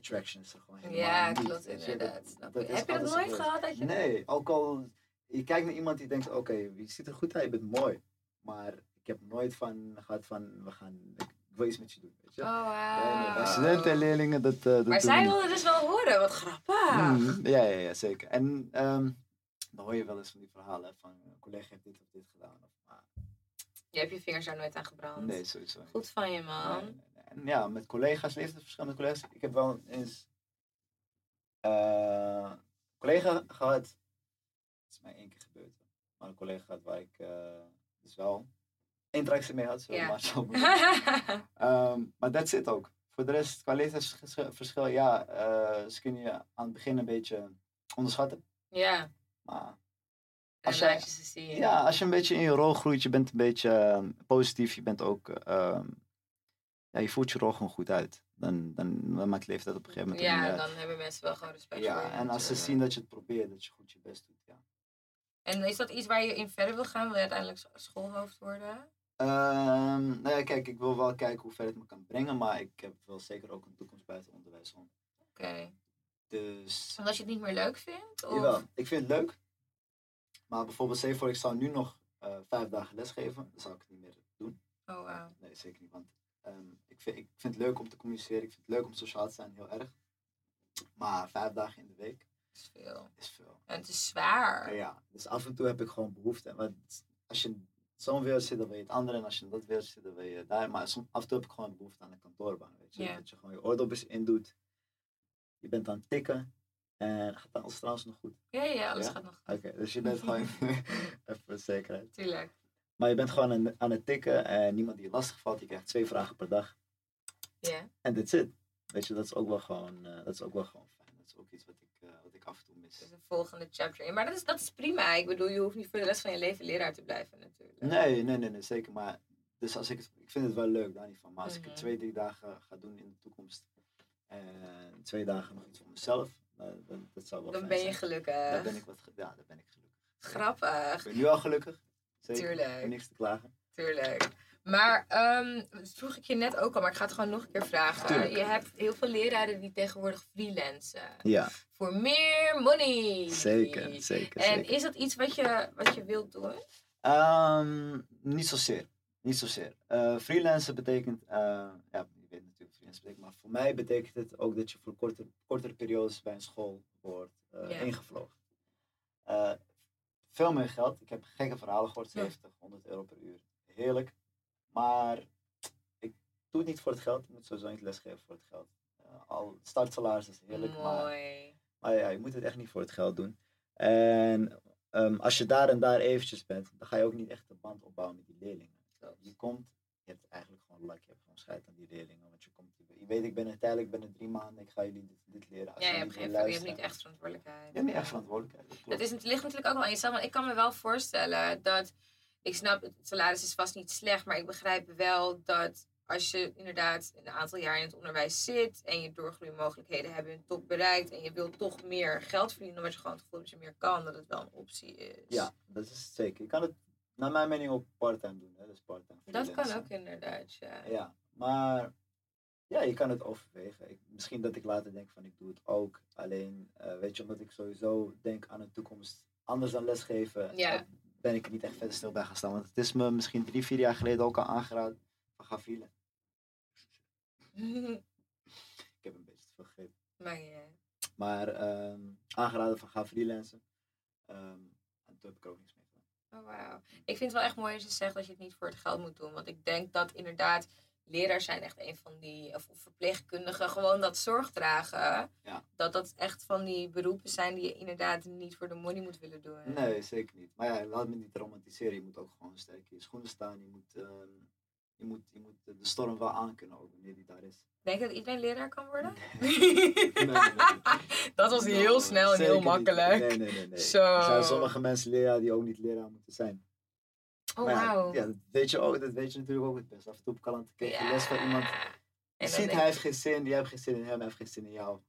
attraction is er gewoon helemaal Ja, niet. klopt inderdaad. Dat Heb je dat nooit gehad? Dat je... Nee, ook al je kijkt naar iemand die denkt, oké, je ziet er goed uit, je bent mooi. Maar ik heb nooit van gehad van, we gaan, ik wil iets met je doen, weet je. Oh, nee, wauw. studenten en leerlingen, dat, eh, dat Maar zij wilden dus wel horen. Wat grappig. Mm, ja, ja, ja, zeker. En ehm, dan hoor je wel eens van die verhalen van een collega heeft dit of dit gedaan. Of, maar Je hebt je vingers daar nooit aan gebrand. nee, sowieso. Goed van je, man. nee, nee. En ja, met collega's, leeftijdsverschil met collega's. Ik heb wel eens eh, een collega gehad, het is mij één keer gebeurd, maar een collega gehad waar ik eh, dus wel interactie mee had. Zo, maar, zo [LAUGHS] Ehm, maar dat zit ook. Voor de rest, qua leeftijdsverschil, ja, eh, ze kunnen je aan het begin een beetje onderschatten. ja. Maar Als je ja, als je een beetje in je rol groeit, je bent een beetje eh, positief, je bent ook, ehm, ja, je voelt je rol gewoon goed uit. Dan, dan, dan maakt leeftijd op een gegeven moment Ja, dan hebben mensen wel gewoon respect voor Ja, je. en als ze zien dat je het probeert, dat je goed je best doet, ja. En is dat iets waar je in verder wil gaan? Wil je uiteindelijk scho- schoolhoofd worden? Ehm, nou ja, kijk, ik wil wel kijken hoe ver het me kan brengen, maar ik heb wel zeker ook een toekomst buiten onderwijs om. Oké. Dus, Omdat je het niet meer leuk vindt? Of? jawel, ik vind het leuk. Maar bijvoorbeeld, je voor, ik zou nu nog eh, vijf dagen lesgeven, dan zou ik het niet meer doen. Oh, wauw. Nee, zeker niet. Want ehm, ik, vind, ik vind het leuk om te communiceren. Ik vind het leuk om sociaal te zijn, heel erg. Maar vijf dagen in de week is veel. is veel. En het is zwaar. Ja, dus af en toe heb ik gewoon behoefte. Want als je zo'n wereld zit, dan wil je het andere. En als je dat wereld zit, dan wil je daar. Maar som- af en toe heb ik gewoon behoefte aan een kantoorbaan. Weet je? Dat je gewoon je oordopjes indoet. Je bent aan het tikken. En gaat alles trouwens nog goed? Ja, ja, alles Ja? gaat nog Oké, dus je bent gewoon... [LAUGHS] [LAUGHS] even voor de zekerheid. Tuurlijk. Maar je bent gewoon aan, aan het tikken. En niemand die je lastig valt. Je krijgt twee vragen per dag. Ja. En that's it. Weet je, dat is ook wel gewoon, eh, dat is ook wel gewoon fijn. Dat is ook iets wat ik, eh, wat ik af en toe mis. Dus een volgende chapter in. Maar dat is, dat is prima. Ik bedoel, je hoeft niet voor de rest van je leven leraar te blijven natuurlijk. Nee, nee, nee, nee, zeker. Maar dus als ik, het, ik vind het wel leuk, daar niet van. Maar als ik Mhm. het twee, drie dagen ga doen in de toekomst. En twee dagen nog iets voor mezelf. dan, dat zou wel Dan ben je zijn. gelukkig. Dan ben ik wat, ja, dan ben ik gelukkig. Ik Grappig. ben nu al gelukkig. Zeker. Tuurlijk. Niks te klagen. Tuurlijk. Maar ehm, dat vroeg ik je net ook al, maar ik ga het gewoon nog een keer vragen. Tuurlijk. Je hebt heel veel leraren die tegenwoordig freelancen. Ja, Voor meer money. zeker, zeker, En zeker. is dat iets wat je, wat je wilt doen? Ehm, niet zozeer. Niet zozeer. Eh freelancen betekent, eh, ja, je weet natuurlijk freelance betekent, maar voor mij betekent het ook dat je voor korter, kortere periodes bij een school wordt eh, Ja. ingevlogen. Veel meer geld. Ik heb gekke verhalen gehoord, Ja. 70, 100 euro per uur. Heerlijk. Maar ik doe het niet voor het geld. Ik moet sowieso niet lesgeven voor het geld. Eh, al startsalaris is heerlijk, maar Mooi. maar ja, je moet het echt niet voor het geld doen. En ehm, als je daar en daar eventjes bent, dan ga je ook niet echt de band opbouwen met die leerlingen. Je komt, je hebt eigenlijk gewoon lak, je hebt gewoon scheid aan die leerlingen. Want je, komt, je weet, ik ben er tijdelijk, ik ben er drie maanden, ik ga jullie dit, dit leren. Als Ja, je hebt, geen, je hebt niet echt verantwoordelijkheid. Je hebt niet echt verantwoordelijkheid. dat. Het, is, het ligt natuurlijk ook wel aan jezelf. Maar ik kan me wel voorstellen dat. Ik snap, het salaris is vast niet slecht. Maar ik begrijp wel dat als je inderdaad een aantal jaar in het onderwijs zit. en je doorgroeimogelijkheden hebben hun top bereikt. en je wilt toch meer geld verdienen. omdat je gewoon het gevoel dat je meer kan. dat het wel een optie is. Ja, dat is het zeker. Je kan het, naar mijn mening, ook part-time doen. Hè? Dus part-time Dat kan ook inderdaad, ja. Ja, maar ja, je kan het overwegen. Ik, misschien dat ik later denk van ik doe het ook. Alleen, eh, weet je, omdat ik sowieso denk aan een toekomst anders dan lesgeven, Ja. eh, ben ik er niet echt verder stil bij gaan staan. Want het is me misschien drie, vier jaar geleden ook al aangeraden van ga freelancen. [LAUGHS] Ik heb een beetje te veel gegeten. maar ja. Maar ehm, aangeraden van ga freelancen. Ehm, en toen heb ik er ook niks mee. Oh, wauw. Ik vind het wel echt mooi als je zegt dat je het niet voor het geld moet doen. Want ik denk dat inderdaad leraars zijn echt een van die, of, verpleegkundigen, gewoon dat zorg dragen. Ja. Dat dat echt van die beroepen zijn die je inderdaad niet voor de money moet willen doen. Nee, zeker niet. Maar ja, laat me niet romantiseren. Je moet ook gewoon sterk in je schoenen staan. Je moet, ehm, je moet, je moet de storm wel aankunnen ook wanneer die daar is. Denk je dat iedereen leraar kan worden? Nee, [LAUGHS] nee, nee. [LAUGHS] dat was heel snel en heel niet. makkelijk. Nee, nee, nee. nee. Zo. Er zijn sommige mensen leraar die ook niet leraar moeten zijn. Oh, Maar ja, wauw. Ja, dat weet je ook. Dat weet je natuurlijk ook het best. Af en toe op Kalante krijg je les van iemand. Je ziet, hij heeft geen zin. Jij hebt geen zin in hem, hij heeft geen zin in jou.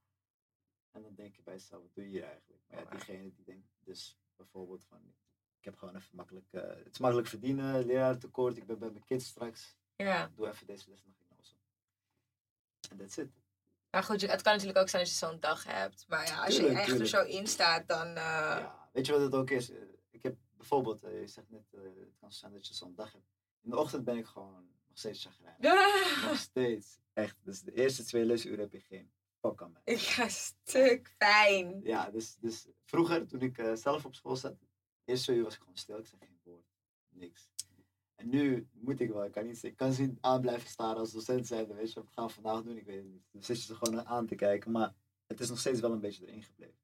En dan denk je bij jezelf, wat doe je hier eigenlijk? Maar ja, Wauw. diegene die denkt dus bijvoorbeeld van... Ik heb gewoon even makkelijk... eh, het is makkelijk verdienen, leraartekort. Ik ben bij mijn kids straks. Ja. Doe even deze les nog hypnose. En that's it. Maar goed, het kan natuurlijk ook zijn als je zo'n dag hebt. Maar ja, als je Tuurlijk, echt er zo in staat, dan... eh, Ja, weet je wat het ook is? Eh, Ik heb bijvoorbeeld, eh, je zegt net, het kan zijn dat je zo'n dag hebt. In de ochtend ben ik gewoon nog steeds chagrijnig. Nog steeds. Echt. Dus de eerste twee lesuren heb je geen fuck aan mij. Ik ga stuk pijn. Ja, dus, dus vroeger, toen ik zelf op school zat, eerste uur was ik gewoon stil. Ik zei geen woord. Niks. En nu moet ik wel. Ik kan niet, ik kan ze niet aan blijven staren als docent zijn. Weet je, wat gaan we vandaag doen? Ik weet het niet. Dan zit je ze gewoon aan te kijken. Maar het is nog steeds wel een beetje erin gebleven.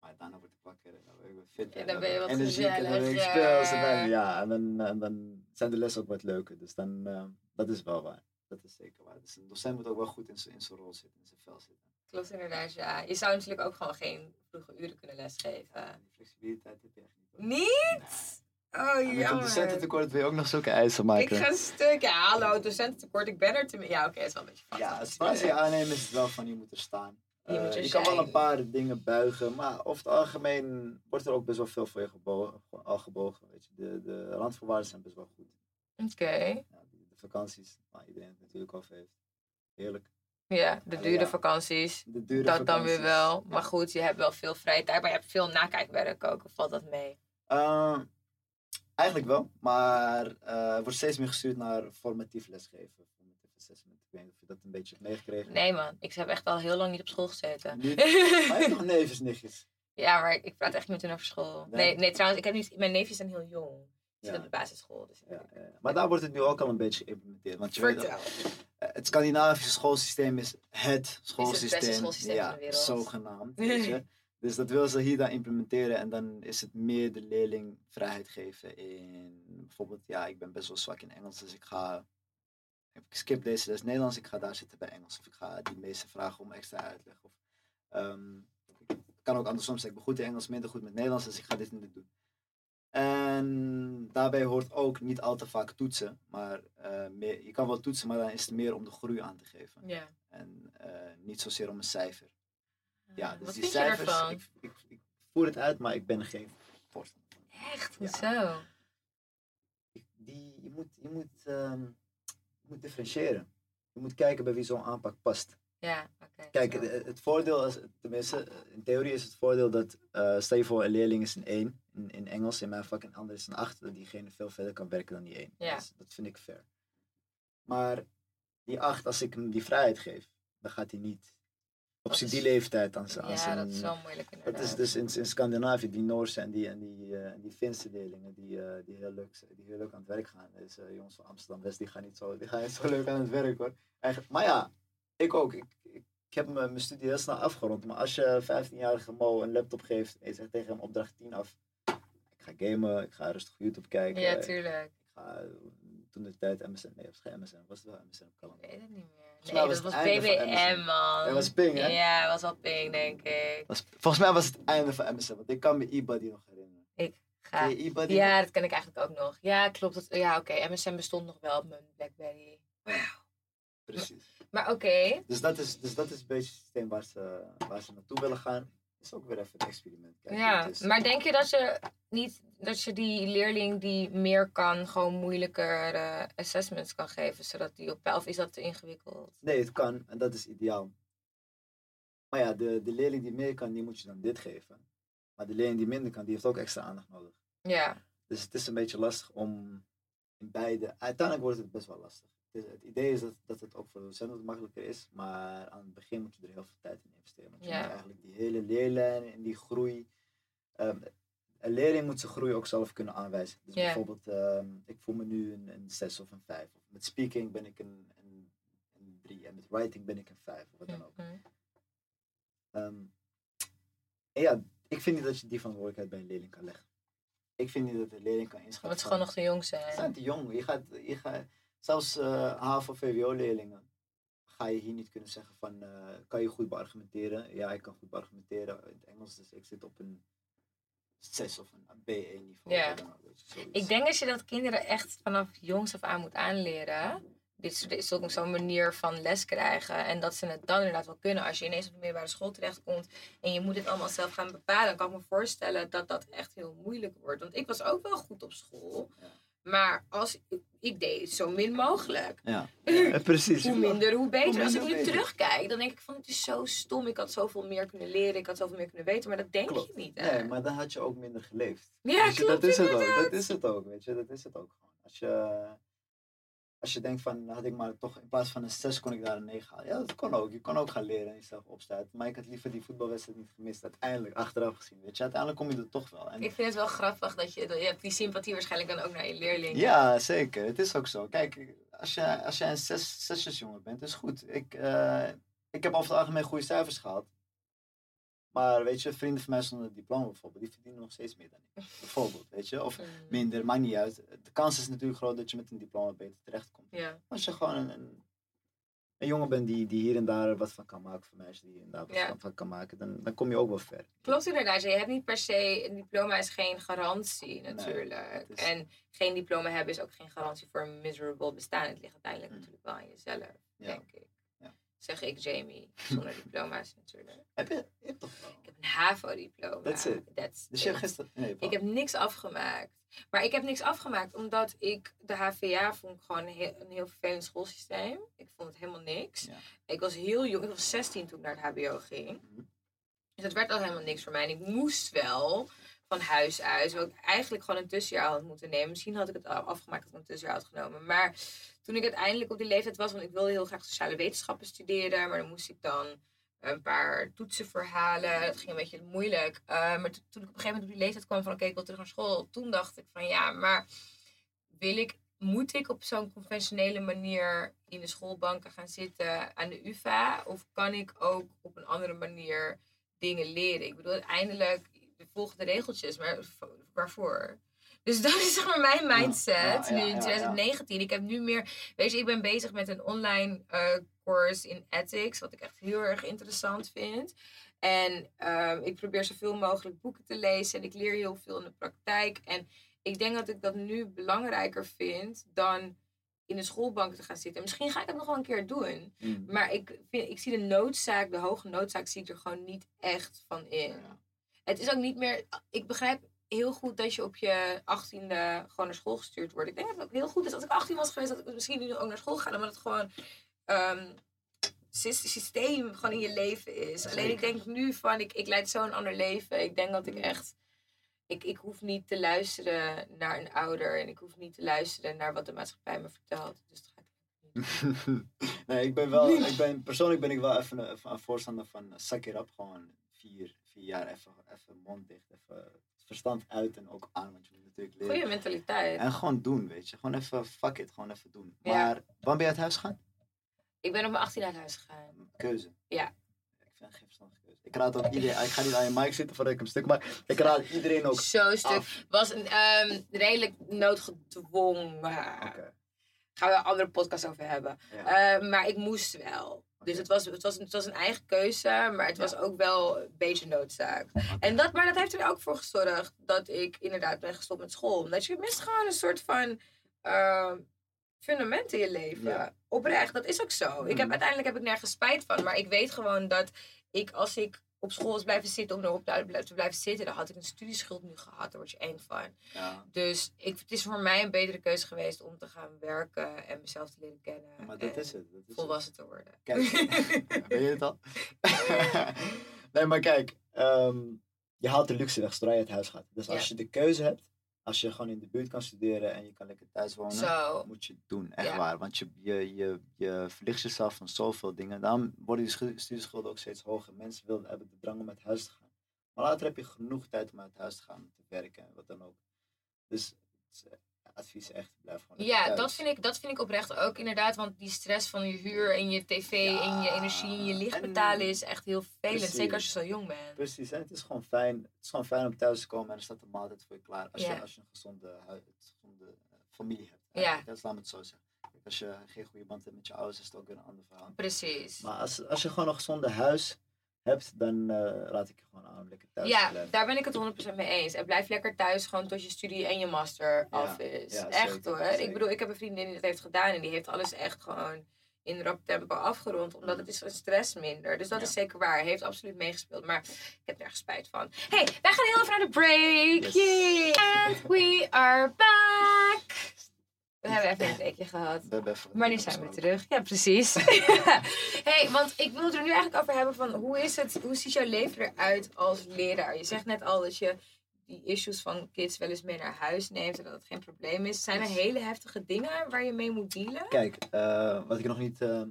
Maar daarna word ik wakker en dan ben ik weer fit. En dan ben je wat energiek en dan ben ik speels. En dan, ja. en dan, en dan zijn de lessen ook wat leuker. Dus dan, eh, dat is wel waar. Dat is zeker waar. Dus een docent moet ook wel goed in zijn in zijn rol zitten, in zijn vel zitten. Klopt inderdaad, ja. Je zou natuurlijk ook gewoon geen vroege uren kunnen lesgeven. Ja, die flexibiliteit heb je echt niet. hoor. Niet? Oh, En met een jammer. docententekort wil je ook nog zulke eisen maken. Ik ga stuk. Ja, hallo, docententekort. Ik ben er te... Ja, oké, het is wel een beetje vast. Ja, het plaats je aannemen is het wel van je moet er staan. Je moet Eh, je kan wel een paar dingen buigen, maar over het algemeen wordt er ook best wel veel voor je gebogen. Al gebogen weet je. De, de randvoorwaarden zijn best wel goed. Oké. Ja, de, de vakanties, waar iedereen het natuurlijk over heeft. Heerlijk. Ja, de Ja, dure ja. vakanties. De dure Dat dan weer wel. Maar Ja. goed, je hebt wel veel vrije tijd. Maar je hebt veel nakijkwerk ook. Of valt dat mee? Eh, eigenlijk wel, maar er wordt steeds meer gestuurd naar formatief lesgeven. Formatief assessment. Ik weet niet of je dat een beetje hebt meegekregen. Nee man, ik heb echt al heel lang niet op school gezeten. Niet? [LAUGHS] Maar je hebt nog neefjes, nichtjes. ja, maar ik praat echt niet met hun over school. Nee? Nee, nee trouwens, ik heb niet, mijn neefjes zijn heel jong. Ze Ja. zitten op de basisschool. Dus Ja. Maar daar wordt het nu ook al een beetje geïmplementeerd. Want je weet, Vertel. eh, het Scandinavische schoolsysteem is het beste schoolsysteem. schoolsysteem ja, van de wereld. zogenaamd. Weet je? [LAUGHS] Dus dat willen ze hier dan implementeren en dan is het meer de leerling vrijheid geven in bijvoorbeeld, ja, ik ben best wel zwak in Engels, dus ik ga, ik skip deze les Nederlands, ik ga daar zitten bij Engels. Of ik ga die meeste vragen om extra uitleg. Of, het kan ook andersom zijn, ik ben goed in Engels, minder goed met Nederlands, dus ik ga dit en dit doen. En daarbij hoort ook niet al te vaak toetsen, maar eh, meer, je kan wel toetsen, maar dan is het meer om de groei aan te geven. En eh, niet zozeer om een cijfer. Ja, dus Wat die vind je cijfers, ervan? ik, ik, ik voer het uit, maar ik ben geen voorstander. Echt? Hoezo? Die, je, moet, je, moet, ehm, je moet differentiëren. Je moet kijken bij wie zo'n aanpak past. Ja, oké. Kijk, het, het voordeel, is, tenminste, eh, in theorie is het voordeel dat, eh stel je voor, een leerling is een 1 in, in Engels, in mijn vak, en een ander is een 8, dat diegene veel verder kan werken dan die 1. Ja. Dus dat vind ik fair. Maar die 8, als ik hem die vrijheid geef, dan gaat hij niet op die leeftijd aan zijn. aan ja, dat is wel moeilijk inderdaad. Dat is dus in, in Scandinavië, die Noorse en die, en die, eh, en die Finse leerlingen die, eh, die, heel leuk, die heel leuk aan het werk gaan. Dus eh, jongens van Amsterdam-West, die gaan, niet zo, die gaan niet zo leuk aan het werk hoor. Eigenlijk, maar ja, ik ook. Ik, ik, ik heb mijn mijn studie heel snel afgerond. Maar als je 15-jarige Mo een laptop geeft en je zegt tegen hem opdracht 10 af. Ik ga gamen, ik ga rustig YouTube kijken. Ja, tuurlijk. ik ga eh, toen de tijd MSN, nee, was geen MSN, was het wel MSN op Ik weet het niet meer. Mij Nee, was dat was BBM, man. Dat was Ping, hè? Ja, dat was al Ping, denk ik. Was- Volgens mij was het einde van MSN, want ik kan me e-buddy nog herinneren. Ga. Ken je e-buddy? Ja, dat ken ik eigenlijk ook nog. Ja, klopt. Dat, ja, oké. MSN bestond nog wel op mijn Blackberry. Precies. Maar oké. Dus dat is, dus dat is een beetje het systeem waar ze, waar ze naartoe willen gaan. Is ook weer even een experiment. Kijk, Ja, is- maar denk je dat je niet dat je die leerling die meer kan, gewoon moeilijker eh, assessments kan geven, zodat die op of is dat te ingewikkeld? Nee, het kan en dat is ideaal. Maar ja, de, de leerling die meer kan, die moet je dan dit geven. Maar de leerling die minder kan, die heeft ook extra aandacht nodig. Ja, Dus het is een beetje lastig om in beide. Uiteindelijk wordt het best wel lastig. Het, het idee is dat, dat het ook voor de docent wat makkelijker is, maar aan het begin moet je er heel veel tijd in investeren. Want je Ja. moet eigenlijk die hele leerlijn en die groei. ehm, een leerling moet zijn groei ook zelf kunnen aanwijzen. Dus bijvoorbeeld, ehm, ik voel me nu een, een 6 of een 5. Of met speaking ben ik een, een drie. En met writing ben ik een vijf. Of wat dan ook. Mhm. Ehm, en ja, ik vind niet dat je die verantwoordelijkheid bij een leerling kan leggen. Ik vind niet dat de leerling kan inschatten. Is van- gewoon nog te jong Ze zijn. zijn te jong. Je gaat, je gaat, zelfs eh HAVO-VWO-leerlingen ga je hier niet kunnen zeggen van, eh, kan je goed beargumenteren? Ja, ik kan goed beargumenteren in het Engels, dus ik zit op een 6 of een B1-niveau. Ja. Ik denk dat je dat kinderen echt vanaf jongs af aan moet aanleren. Dit is, dit is ook zo'n manier van les krijgen. En dat ze het dan inderdaad wel kunnen. Als je ineens op de middelbare school terechtkomt en je moet dit allemaal zelf gaan bepalen, dan kan ik me voorstellen dat dat echt heel moeilijk wordt. Want ik was ook wel goed op school. Ja. Maar als, ik deed het zo min mogelijk. Ja, [LAUGHS] Ja, precies. Hoe minder, hoe beter. Hoe Als ik nu beter. terugkijk, dan denk ik van het is zo stom. Ik had zoveel meer kunnen leren. Ik had zoveel meer kunnen weten. Maar dat denk Klopt. je niet. hè? Nee, maar dan had je ook minder geleefd. Ja, klopt dat is het ook. Dat is het ook, weet je. Dat is het ook gewoon. Als je, als je denkt van, had ik maar toch in plaats van een 6 kon ik daar een 9 halen. Ja, dat kon ook. Je kon ook gaan leren en jezelf opstaan. Maar ik had liever die voetbalwedstrijd niet gemist. Uiteindelijk, achteraf gezien. Weet je, uiteindelijk kom je er toch wel. En Ik vind het wel grappig dat je, dat je hebt die sympathie waarschijnlijk dan ook naar je leerlingen. Ja, zeker. Het is ook zo. Kijk, als je, als je een zes, zesjesjongen bent, is goed. Ik, eh, ik heb over het algemeen goede cijfers gehad. Maar weet je, vrienden van mij zonder diploma bijvoorbeeld, die verdienen nog steeds meer dan ik. Bijvoorbeeld, weet je. Of Mm. minder, maakt niet uit. De kans is natuurlijk groot dat je met een diploma beter terechtkomt. Ja. Als je gewoon een, een, een jongen bent die, die hier en daar wat van kan maken, voor meisjes die hier en daar wat Ja. van- kan maken, dan, dan kom je ook wel ver. Klopt inderdaad. Je hebt niet per se, een diploma is geen garantie natuurlijk. is- En geen diploma hebben is ook geen garantie voor een miserable bestaan. Het ligt uiteindelijk Mm. natuurlijk wel aan jezelf, Ja. denk ik. Zeg ik Jamie, zonder [LAUGHS] diploma's natuurlijk. Heb je, hebt. Ik heb een HAVO-diploma. That's it. That's Dus je hebt gisteren. Nee, Ik heb niks afgemaakt. Maar ik heb niks afgemaakt omdat ik de HVA vond ik gewoon een heel, een heel vervelend schoolsysteem. Ik vond het helemaal niks. Ja. Ik was heel jong, ik was 16 toen ik naar het HBO ging. Mhm. Dus het werd al helemaal niks voor mij. En ik moest wel van huis uit. Terwijl ik eigenlijk gewoon een tussenjaar had moeten nemen. Misschien had ik het afgemaakt dat ik een tussenjaar had genomen. Maar toen ik uiteindelijk op die leeftijd was, want ik wilde heel graag sociale wetenschappen studeren. Maar dan moest ik dan een paar toetsen verhalen. Dat ging een beetje moeilijk. Uh, maar to- toen ik op een gegeven moment op die leeftijd kwam van oké, ik wil terug naar school. Toen dacht ik van ja, maar wil ik, moet ik op zo'n conventionele manier in de schoolbanken gaan zitten aan de UvA? Of kan ik ook op een andere manier dingen leren? Ik bedoel, uiteindelijk we volgen de regeltjes, maar waarvoor? Dus dat is zeg maar mijn mindset ja, ja, nu in ja, ja. 2019. Ik heb nu meer, weet je, ik ben bezig met een online eh, course in ethics, wat ik echt heel erg interessant vind. En ehm, ik probeer zoveel mogelijk boeken te lezen en ik leer heel veel in de praktijk. En ik denk dat ik dat nu belangrijker vind dan in de schoolbank te gaan zitten. En misschien ga ik dat nog wel een keer doen. Mm. Maar ik, vind, ik zie de noodzaak, de hoge noodzaak, zie ik er gewoon niet echt van in. Ja. Het is ook niet meer. Ik begrijp heel goed dat je op je achttiende gewoon naar school gestuurd wordt. Ik denk dat het ook heel goed is. Als ik 18 was geweest, dat ik misschien nu ook naar school ga. Omdat het gewoon ehm, sys- systeem gewoon in je leven is. Alleen ik denk nu van, ik, ik leid zo'n ander leven. Ik denk dat ik Mm. echt. Ik, ik hoef niet te luisteren naar een ouder. En ik hoef niet te luisteren naar wat de maatschappij me vertelt. Dus dat ga ik niet. [LAUGHS] nee, ik ben wel, [LAUGHS] ik ben, persoonlijk ben ik wel even een, voorstander van uh, suck it up. Gewoon vier, vier jaar even, even mond dicht, even het verstand uit en ook aan, want je moet natuurlijk leren. Goeie mentaliteit. En gewoon doen, weet je. Gewoon even, fuck it, gewoon even doen. Ja. Maar, wanneer ben je uit huis gegaan? Ik ben op mijn 18 uit huis gegaan. Keuze. Ja. Ik vind geen verstandige keuze. Ik raad ook iedereen, ik ga niet aan je mic zitten voordat ik hem stuk maak. Ik raad iedereen ook Zo'n stuk. af. was een ehm, redelijk noodgedwongen. Oké. Gaan we een andere podcast over hebben. Ja. Eh, maar ik moest wel. Dus het was, het, was, het was een eigen keuze, maar het was ook wel een beetje noodzaak. En dat, maar dat heeft er ook voor gezorgd dat ik inderdaad ben gestopt met school. Omdat je mist gewoon een soort van ehm, fundament in je leven. Ja. Oprecht, dat is ook zo. Ik heb, Mhm. uiteindelijk heb ik nergens spijt van. Maar ik weet gewoon dat ik, als ik op school was blijven zitten om erop te blijven- te blijven zitten, dan had ik een studieschuld nu gehad. Daar word je eng van. Ja. Dus ik, het is voor mij een betere keuze geweest om te gaan werken en mezelf te leren kennen. Maar dat is het. Dat is het. Volwassen te worden. Kijk, [LAUGHS] je het al? [LAUGHS] nee, maar kijk, ehm, je haalt de luxe weg zodra je uit huis gaat. Dus als Ja. je de keuze hebt, als je gewoon in de buurt kan studeren en je kan lekker thuis wonen, Zo. moet je het doen. Echt waar. Want je, je, je, je verlicht jezelf van zoveel dingen. Daarom worden die schu- studieschulden ook steeds hoger. Mensen willen, hebben de drang om uit huis te gaan. Maar later heb je genoeg tijd om uit huis te gaan, te werken en wat dan ook. Dus advies echt, blijf gewoon Ja, thuis. dat vind, ik, dat vind ik oprecht ook inderdaad. Want die stress van je huur en je tv en je energie en je licht en- betalen is echt heel vervelend. Zeker als je zo jong bent. Precies, en het is gewoon fijn. Het is gewoon fijn om thuis te komen en er staat een maaltijd voor je klaar. Als, Ja. je, als je een gezonde, gezonde eh, familie hebt. Ja. Dat is laat me het zo zeggen. Als je geen goede band hebt met je ouders, is het ook weer een ander verhaal. Precies. Maar als, als je gewoon een gezonde huis hebt, dan eh, raad ik je gewoon aan om lekker thuis te Ja, blijven. daar ben ik het 100% mee eens. En blijf lekker thuis gewoon tot je studie en je master af is. ja, echt zeker, hoor. zeker. Ik bedoel, ik heb een vriendin die dat heeft gedaan en die heeft alles echt gewoon in rap tempo afgerond. Omdat het is een stress minder. Dus dat Ja. is zeker waar. Heeft absoluut meegespeeld. Maar ik heb nergens spijt van. hey, wij gaan heel even naar de break. Yes. And we are back. We hebben even een breakje gehad. Maar nu zijn we terug. Ja, precies. [LAUGHS] hey, want ik wil het er nu eigenlijk over hebben van hoe is het, hoe ziet jouw leven eruit als leraar? Je zegt net al dat je die issues van kids wel eens mee naar huis neemt en dat het geen probleem is. Zijn er hele heftige dingen waar je mee moet dealen? Kijk, eh, wat ik nog niet, eh,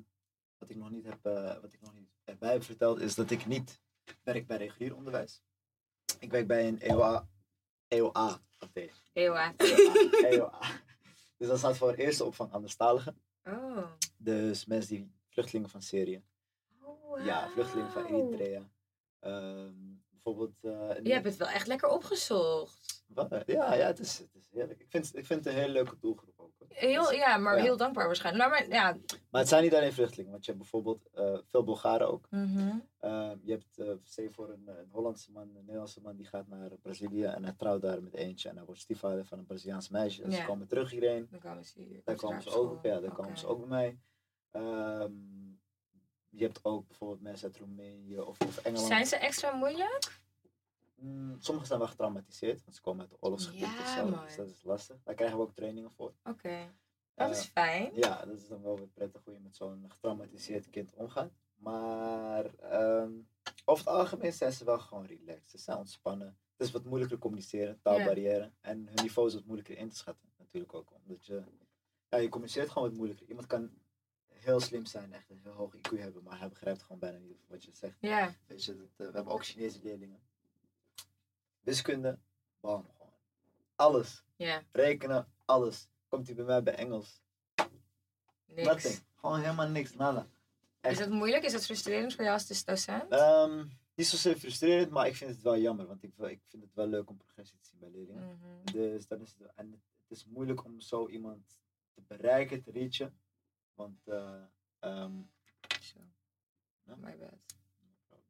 wat ik nog niet heb, eh, wat ik nog niet erbij heb verteld, is dat ik niet werk bij regulier onderwijs. Ik werk bij een EOA, EOA afdeling. Eeuwa. EOA, EOA. Dus dat staat voor Eerste Opvang Anderstaligen. Oh. Dus mensen die vluchtelingen van Syrië. Oh, Ja, vluchtelingen van. Eritrea. Ehm, bijvoorbeeld. eh, Je hebt het wel echt lekker opgezocht. Wat? Ja, ja het, is, het is heerlijk. Ik vind, ik vind het een hele leuke doelgroep. Heel, ja, maar Ja. heel dankbaar waarschijnlijk. Nou, maar ja. Maar het zijn niet alleen vluchtelingen, want je hebt bijvoorbeeld eh, veel Bulgaren ook. Mhm. Ehm, je hebt, stel je voor, een, een Hollandse man, een Nederlandse man, die gaat naar Brazilië en hij trouwt daar met eentje en hij wordt stiefvader van een Braziliaans meisje. Dus Ja. ze komen terug hierheen. Dan komen ze hier. Daar komen ze ook, ja, daar komen ze ook bij mij. Ehm, je hebt ook bijvoorbeeld mensen uit Roemenië of, of Engeland. Zijn ze extra moeilijk? Mm, sommigen zijn wel getraumatiseerd, want ze komen uit de oorlogsgebied Ja. Dus dat is lastig. Daar krijgen we ook trainingen voor. Oké. Dat Eh, is fijn. Ja, dat is dan wel weer prettig hoe je met zo'n getraumatiseerd kind omgaat. Maar ehm, over het algemeen zijn ze wel gewoon relaxed. Ze zijn ontspannen. Het is wat moeilijker communiceren, taalbarrière. En hun niveau is wat moeilijker in te schatten. Natuurlijk ook. Omdat je, ja, je communiceert gewoon wat moeilijker. Iemand kan heel slim zijn, echt een heel hoog IQ hebben, maar hij begrijpt gewoon bijna niet wat je zegt. Ja. Weet je, dat, eh, we hebben ook Chinese leerlingen. Wiskunde, bam, gewoon. Alles. Ja. Rekenen, alles. Komt hij bij mij bij Engels? Niks. Nothing. Gewoon helemaal niks, nada. Is dat moeilijk? Is dat frustrerend voor jou als docent? Ehm, niet zozeer frustrerend, maar ik vind het wel jammer. Want ik, ik vind het wel leuk om progressie te zien bij leerlingen. Mhm. Dus dan is het, en het, is moeilijk om zo iemand te bereiken, te reachen. Want eh, ehm, Zo. Ja. My bad.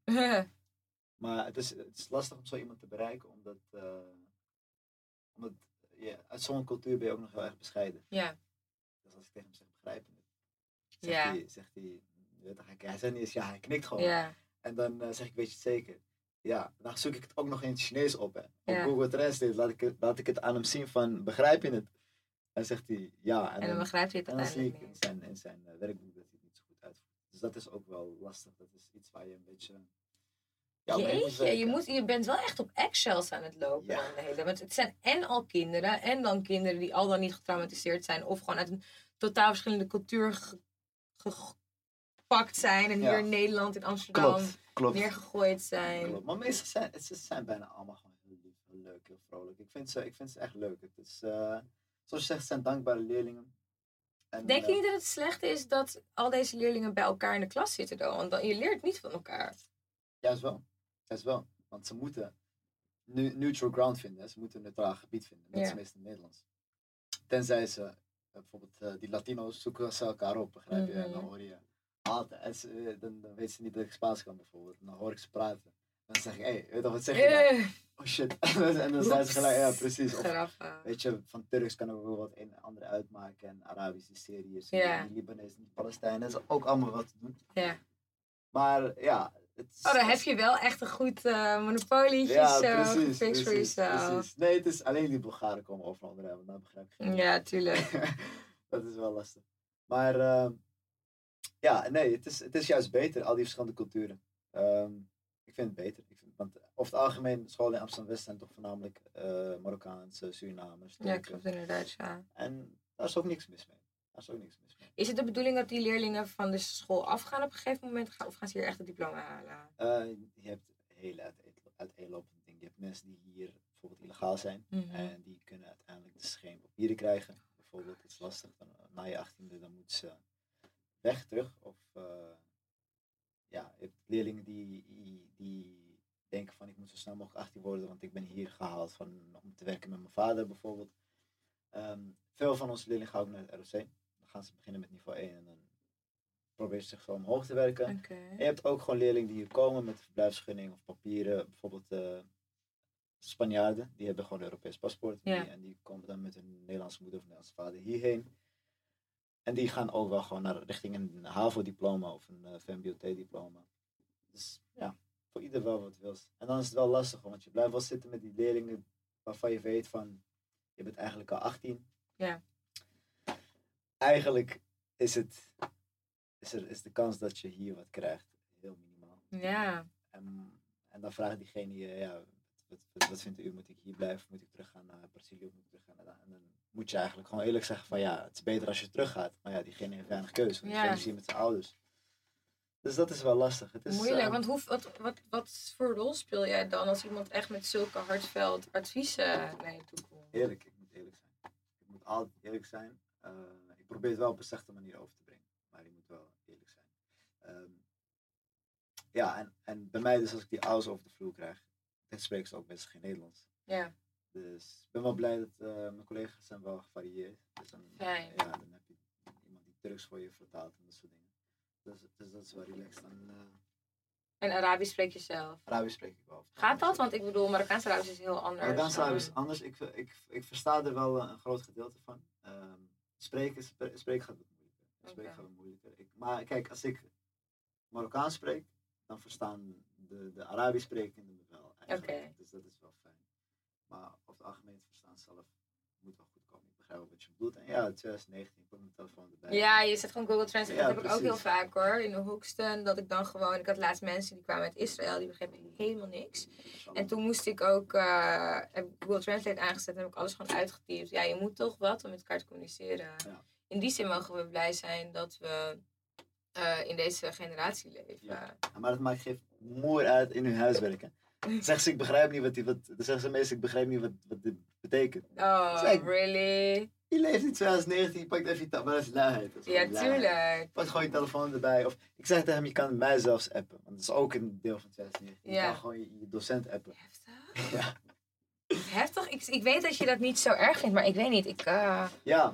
[LAUGHS] Maar het is, het is lastig om zo iemand te bereiken, omdat, eh, omdat ja, uit zo'n cultuur ben je ook nog heel erg bescheiden. ja. Dus als ik tegen hem zeg, begrijp je het? Zegt Ja. hij, zegt hij, je weet toch, hij, hij zegt niet eens ja, hij knikt gewoon. Ja. En dan eh, zeg ik, weet je het zeker? Ja, dan zoek ik het ook nog in het Chinees op. Hè. Op Ja. Google Translate laat ik, het, laat ik het aan hem zien van, begrijp je het? En zegt hij, ja. En dan begrijpt je het en dan zie ik uiteindelijk in zijn, in zijn eh, werkboek dat hij het niet zo goed uitvoert. Dus dat is ook wel lastig. Dat is iets waar je een beetje... Jeetje, je, moet, je bent wel echt op eggshells aan het lopen. Ja. dan de hele, want het zijn en al kinderen, en dan kinderen die al dan niet getraumatiseerd zijn, of gewoon uit een totaal verschillende cultuur ge- ge- gepakt zijn. En Ja. hier in Nederland, in Amsterdam, Klopt, klopt. neergegooid zijn. Klopt. Maar meestal zijn ze zijn bijna allemaal gewoon heel lief, heel leuk, heel vrolijk. Ik vind ze, ik vind ze echt leuk. Het is, eh, zoals je zegt, het zijn dankbare leerlingen. En, Denk je eh, niet dat het slecht is dat al deze leerlingen bij elkaar in de klas zitten dan? Want dan, je leert niet van elkaar. Juist wel. Juist wel. Want ze moeten neutral ground vinden. hè. Ze moeten een neutraal gebied vinden. Als meestal in het Nederlands. Tenzij ze, eh, bijvoorbeeld eh, die Latino's zoeken ze elkaar op, begrijp je? En Mhm. dan hoor je altijd. En eh, dan, dan weten ze niet dat ik Spaans kan bijvoorbeeld. En dan hoor ik ze praten. Dan zeg ik, hé, hey, weet je wat zeg je Oh shit. [LAUGHS] en dan zijn ze gelijk, ja precies. Of. Weet je, van Turks kan wel wat een en ander uitmaken. En Arabische Syriërs, Ja. en Libanees, en Palestijnen. Dat is ook allemaal wat te doen. Ja. Maar ja. Oh, dan heb je wel echt een goed eh monopolietje ja, zo precies, voor jezelf. precies. Nee, het is alleen die Bulgaren komen overal onderuit, want daar begrijp ik geen Ja, tuurlijk. [LAUGHS] dat is wel lastig. Maar ehm, ja, nee, het is, het is juist beter, al die verschillende culturen. Ehm, ik vind het beter. Ik vind, want over het algemeen, scholen in Amsterdam-West zijn toch voornamelijk eh Marokkaanse, Surinamers, Ja, klopt inderdaad, ja. En daar is ook niks mis mee. Daar is ook niks mis mee. Is het de bedoeling dat die leerlingen van de school afgaan op een gegeven moment? Gaan- Of gaan ze hier echt het diploma halen? Eh, je hebt hele uiteen- uiteenlopende dingen. Je hebt mensen die hier bijvoorbeeld illegaal zijn. Mhm. En die kunnen uiteindelijk dus geen papieren krijgen. Bijvoorbeeld, het is lastig. Dan, eh, na je achttiende dan moeten ze weg terug. Of eh, ja, je hebt leerlingen die, die, die denken van ik moet zo snel mogelijk 18 worden, want ik ben hier gehaald van, om te werken met mijn vader bijvoorbeeld. Ehm, veel van onze leerlingen gaan ook naar het ROC. Gaan ze beginnen met niveau 1 en dan proberen ze zich zo omhoog te werken. En je hebt ook gewoon leerlingen die hier komen met verblijfsvergunning of papieren. Bijvoorbeeld eh, Spanjaarden, die hebben gewoon een Europees paspoort. Ja. Die- en die komen dan met hun Nederlandse moeder of Nederlandse vader hierheen. En die gaan ook wel gewoon naar, richting een HAVO-diploma of een eh, VMBOT-diploma. Dus ja, voor ieder wel wat wils. En dan is het wel lastig, want je blijft wel zitten met die leerlingen waarvan je weet van, je bent eigenlijk al 18. Ja. Eigenlijk is het, is, er, is de kans dat je hier wat krijgt heel minimaal. Ja. En, en dan vraagt diegene je, ja, wat, wat, wat vindt u? Moet ik hier blijven? Moet ik teruggaan naar Brazilië? Moet ik teruggaan naar? En dan moet je eigenlijk gewoon eerlijk zeggen van ja, het is beter als je teruggaat. Maar ja, diegene heeft weinig keuze. Want diegene is hier met zijn ouders. Dus dat is wel lastig. Het is, Moeilijk, eh, want hoe, wat, wat, wat voor rol speel jij dan als iemand echt met zulke hartveld adviezen naar je toe komt? Eerlijk, ik moet eerlijk zijn. Ik moet altijd eerlijk zijn. Eh, probeer het wel op een zachte manier over te brengen. Maar ik moet wel eerlijk zijn. Ehm, ja, en, en bij mij dus als ik die ouders over de vloer krijg, dan spreken ze ook best geen Nederlands. Ja. Dus ik ben wel blij dat eh, mijn collega's zijn wel gevarieerd. Dus dan, Fijn. Ja, dan heb je iemand die Turks voor je vertaalt en dat soort dingen. Dus, dus dat is wel relaxed. En eh, En Arabisch spreek je zelf. Arabisch spreek ik wel. Gaat dat? Want ik bedoel, Marokkaans Arabisch is heel anders. Marokkaans Arabisch is anders. Ik, ik, ik versta er wel eh, een groot gedeelte van. Ehm, spreken, spre- spreken gaat wat moeilijker. Spreken gaat wat moeilijker. Ik, maar kijk, als ik Marokkaans spreek, dan verstaan de, de Arabisch sprekenden me wel. eigenlijk. Dus dat is wel fijn. Maar over het algemeen het verstaan zelf moet wel goed begrijp wel wat je bedoelt. En ja, 2019, ik pak mijn telefoon erbij. Ja, je zet gewoon Google Translate. Ja, dat heb ik ook heel vaak hoor. In de Hoekston. Dat ik dan gewoon. Ik had laatst mensen die kwamen uit Israël. Die begrepen helemaal niks. En toen moest ik ook. eh, heb ik Google Translate aangezet. En heb ik alles gewoon uitgetypt. Ja, je moet toch wat om met elkaar te communiceren. Ja. In die zin mogen we blij zijn dat we eh, in deze generatie leven. Ja. Ja, Maar dat maakt geen mooi uit in hun huiswerk. Zeggen ze, ik begrijp niet wat die, wat, zeggen ze meestal, ik begrijp niet wat, wat dit betekent. Oh, Zeg. really? Je leeft in 2019, je pakt even je telefoon, maar dat is luiheid. dat is Ja, luiheid. tuurlijk. Pak gewoon je telefoon erbij. Of ik zeg tegen hem, je kan mij zelfs appen. Want dat is ook een deel van 2019. Je Ja. kan gewoon je, je docent appen. Heftig. Ja. Heftig. Ik, ik weet dat je dat niet zo erg vindt, maar ik weet niet. Ik, eh, Ja.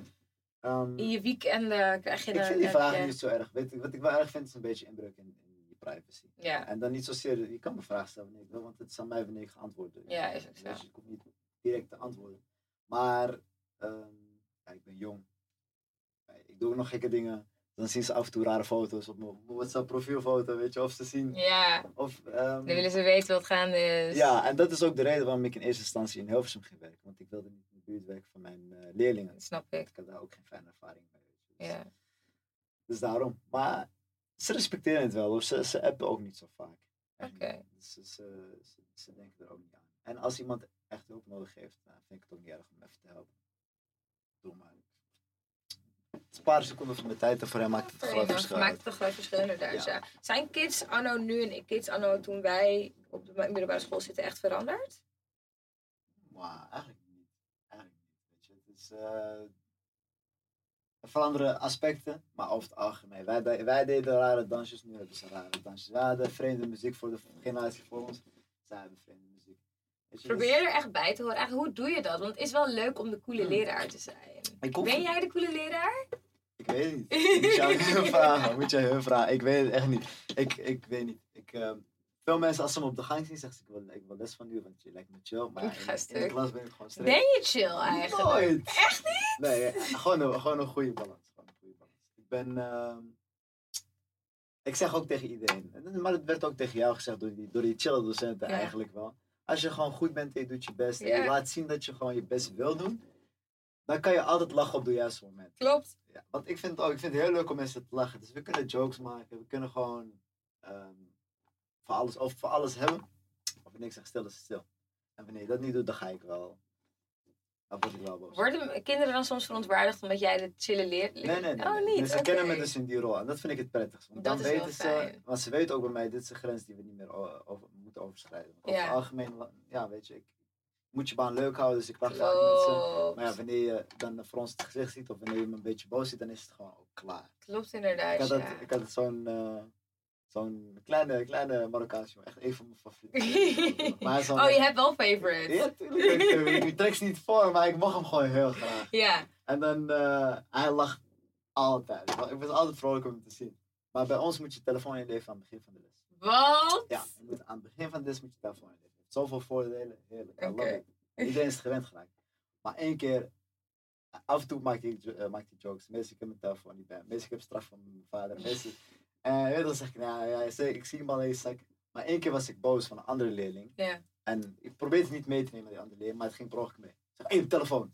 ehm, in je weekenden krijg je ik vind die vragen je- niet zo erg. Weet je, wat ik wel erg vind is een beetje inbreuk in, je privacy. Ja. En dan niet zozeer, je kan me vragen stellen wanneer ik wil, want het is aan mij wanneer ik ga antwoorden. Ja, is ook zo. Dus ik hoef niet direct te antwoorden. Maar ehm, ja, ik ben jong. Ik doe ook nog gekke dingen. Dan zien ze af en toe rare foto's op mijn WhatsApp profielfoto, weet je, of ze zien. Ja, Of, ehm, dan willen ze weten wat gaande is. ja, en dat is ook de reden waarom ik in eerste instantie in Hilversum ging werken. Want ik wilde niet in de buurt werken van mijn eh, leerlingen. Dat snap ik. Ik had daar ook geen fijne ervaring mee. Dus, Ja. dus daarom. Maar ze respecteren het wel, of ze, ze appen ook niet zo vaak. Oké. Ze, ze, ze, ze denken er ook niet aan. En als iemand echt hulp nodig heeft, dan vind ik het ook niet erg om even te helpen. Doe maar. Een paar seconden van mijn tijd en voor hem maakt het een groot verschil. Maakt het een groot verschil inderdaad, Ja. ja. Zijn kids anno nu en kids anno toen wij op de middelbare school zitten echt veranderd? Maar eigenlijk niet. Eigenlijk niet. Weet je. Het is, eh, veranderen aspecten, maar over het algemeen. Wij, wij deden rare dansjes, nu hebben ze rare dansjes. Wij hadden vreemde muziek voor de generatie voor ons. Zij hebben vreemde muziek. Weet je, Probeer dus- er echt bij te horen. Eigenlijk, hoe doe je dat? Want het is wel leuk om de coole Hmm. leraar te zijn. Ben jij de coole leraar? Ik weet het niet. Moet je [LAUGHS] aan hun vragen. Moet aan hun vragen. Ik weet het echt niet. Ik, ik weet niet. Ik, ehm, veel mensen als ze me op de gang zien, zeggen ze ik wil, ik wil les van u, want je lijkt me chill. Maar Ik in, de klas ben ik gewoon Ben streng. je chill eigenlijk? Nooit. Echt niet? Nee, eh, gewoon een, gewoon een goede balans. Gewoon een goede balans. Ik ben... ehm, ik zeg ook tegen iedereen, en- maar het werd ook tegen jou gezegd door die, door die chille docenten Ja. eigenlijk wel. Als je gewoon goed bent en je doet je best en Ja. je laat zien dat je gewoon je best wil doen, dan kan je altijd lachen op de juiste moment. Klopt. Ja, want ik vind het ook, ik vind het heel leuk om mensen te lachen. Dus we kunnen jokes maken, we kunnen gewoon ehm, voor, alles, of voor alles hebben. Of wanneer ik zeg stil, is het stil. En wanneer je dat niet doet, dan ga ik wel. Dan word ik wel boos. Worden kinderen dan soms verontwaardigd omdat jij de chille leert? Nee, nee, nee. Oh, niet? Dus ze kennen me dus in die rol. En dat vind ik het prettigst. Want Dat dan is wel weten ze, fijn. want ze weten ook bij mij, dit is een grens die we niet meer over, moeten overschrijden. Want over Ja. het algemeen, ja, weet je, ik, moet je baan leuk houden, dus ik lach vaak met ze. Maar ja, wanneer je dan Frans het gezicht ziet of wanneer je me een beetje boos ziet, dan is het gewoon ook klaar. Klopt Ik inderdaad, had, dat, ja. ik had zo'n eh, zo'n kleine, kleine Marokkaanse jongen, echt een van mijn favorieten. [LAUGHS] Maar oh, je hebt wel favorites. Ja, tuurlijk. Ik, ik, ik trek ze niet voor, maar ik mag hem gewoon heel graag. Ja. En dan, eh, hij lacht altijd. Ik was altijd vrolijk om hem te zien. Maar bij ons moet je telefoon inleveren aan het begin van de les. Wat? Ja, je moet, aan het begin van de les moet je telefoon inleveren. Zoveel voordelen, heerlijk. I love Oké. it. Iedereen is het gewend geraakt. Maar één keer, af en toe maakte ik, jo- eh, maakte ik jokes. Meestal ik heb mijn telefoon niet bij me. Meestal ik heb straf van mijn vader. Meestal, en uh, dan zeg ik, nou ja, ik zie hem al eens. Maar één keer was ik boos van een andere leerling. Ja. En ik probeerde het niet mee te nemen met die andere leerling, maar het ging per ongeluk mee. Ik zeg, hé, hey, telefoon.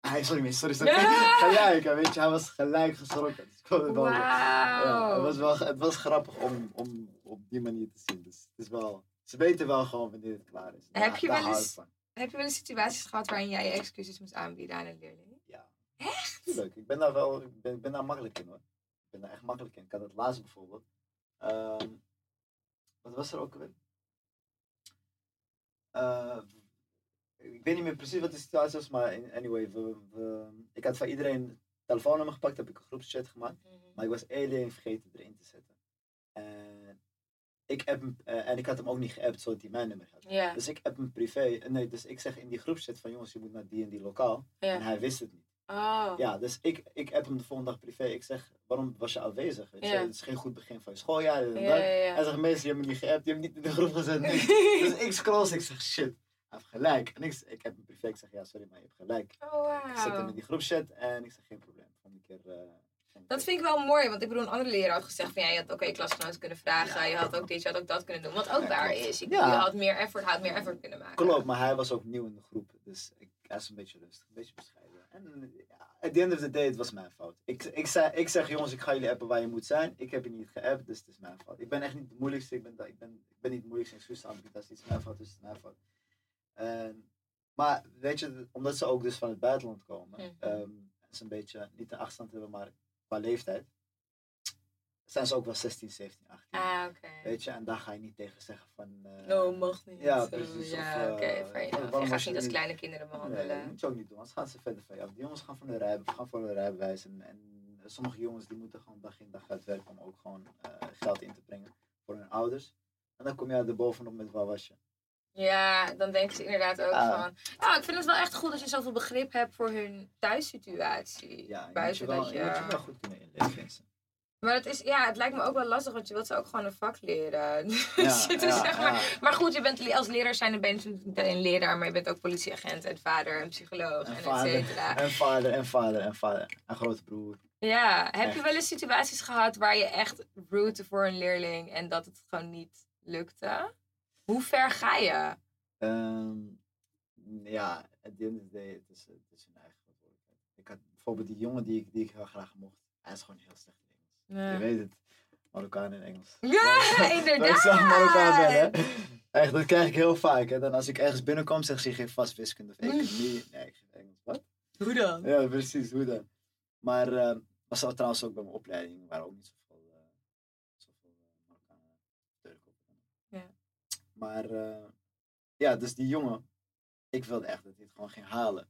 Hij, sorry, miss, sorry, sorry. [LAUGHS] gelijk, weet je, hij was gelijk geschrokken. Dus vond het ja, was wel, het was grappig om, om op die manier te zien. Dus het is wel, ze weten wel gewoon wanneer het klaar is. Heb je wel eens-. Heb je wel eens situaties gehad waarin jij je excuses moest aanbieden aan een leerling? Ja. Echt? Tuurlijk, ik ben daar wel, ik ben, ik ben daar makkelijk in hoor. Ik ben daar echt makkelijk in. Ik had het laatst bijvoorbeeld. Ehm, wat was er ook alweer? Eh, ik weet niet meer precies wat de situatie was, maar anyway, we, we, ik had van iedereen een telefoonnummer gepakt, heb ik een groepschat gemaakt. Maar ik was één leerling vergeten erin te zetten. En ik, heb hem, eh, en ik had hem ook niet geappt zodat hij mijn nummer had. Dus ik heb hem privé. Nee, dus ik zeg in die groepchat van jongens, je moet naar die en die lokaal. En hij wist het niet. Oh. Ja, dus ik, ik app hem de volgende dag privé. Ik zeg, waarom was je afwezig? Weet je? Ja. Het is geen goed begin van je schooljaar. en Ja, dat. ja, ja. Hij zegt, meester, je hebt me niet geappt, je hebt me niet in de groep gezet. niks. [LAUGHS] dus ik scroll, ik zeg, shit, hij heeft gelijk. En ik, ik heb hem privé, ik zeg, ja, sorry, maar je hebt gelijk. Oh, Ik zet hem in die groepchat en ik zeg, geen probleem. Volgende keer... eh, Dat vind ik wel mooi, want ik bedoel, een andere leraar had gezegd van ja, je had ook je klasgenoten kunnen vragen, Ja. je had ook dit, je had ook dat kunnen doen. Wat ook Ja, waar klopt. is. Ik Ja. je had meer effort, had meer effort kunnen maken. Klopt, maar hij was ook nieuw in de groep. Dus ik, hij is een beetje rustig, een beetje bescheiden. At the end of the day, het was mijn fout. Ik, ik, zei, ik zeg, jongens, ik ga jullie appen waar je moet zijn. Ik heb je niet geappt, dus het is mijn fout. Ik ben echt niet de moeilijkste. Ik ben, ik ben, ik ben niet de moeilijkste excuus aanbieden. Dat is iets mijn fout, dus het is mijn fout. En, maar weet je, omdat ze ook dus van het buitenland komen. Ehm, en ze een beetje, niet een achterstand hebben, maar qua leeftijd. Zijn ze ook wel 16, 17, 18. Ah, oké. Weet je, en daar ga je niet tegen zeggen van... eh, No, mag niet. Ja, precies. Ja, oké, eh. Je gaat je niet als kleine kinderen Nee, behandelen. dat moet je ook niet doen, anders gaan ze verder van je af. Die jongens gaan voor de rijbewijs, gaan voor de rijbewijs. En, en sommige jongens die moeten gewoon dag in dag uit werken om ook gewoon eh, geld in te brengen voor hun ouders. En dan kom je er bovenop met waar was je. Ja, dan denken ze inderdaad ook Ah. van... Nou, ik vind het wel echt goed dat je zoveel begrip hebt voor hun thuissituatie. Ja, je moet je, wel, dat je je... moet je wel goed kunnen inleven. Maar het, is, ja, het lijkt me ook wel lastig, want je wilt ze ook gewoon een vak leren. [LAUGHS] Dus Ja, het is ja, zeg maar, ja. maar goed, je bent als leraar zijn, ben je alleen leraar, maar je bent ook politieagent en vader en psycholoog en, En et vader, cetera. en vader, en vader, en vader. En grote broer. Ja, heb je wel eens situaties gehad waar je echt rootte voor een leerling en dat het gewoon niet lukte? Hoe ver ga je? Ehm, ja, at the end of the day, het is, het is hun eigen verantwoordelijkheid. Ik had bijvoorbeeld die jongen die ik, die ik heel graag mocht. Hij is gewoon heel slecht Je weet het. Marokkaan in Engels. Ja, [LAUGHS] Dat inderdaad. ik zelf Marokkaan ben, hè. Echt, dat krijg ik heel vaak. Hè. Dan als ik ergens binnenkom, zeg ze, je geeft vast wiskunde of economie. Nee, ik Engels. Wat? Hoe dan? Ja, precies. Hoe dan? Maar uh, was dat trouwens ook bij mijn opleiding. Waren ook niet zoveel, uh, zoveel uh, Marokkanen Turken op. Ja. Maar uh, ja, dus die jongen, ik wilde echt dat hij het gewoon ging halen.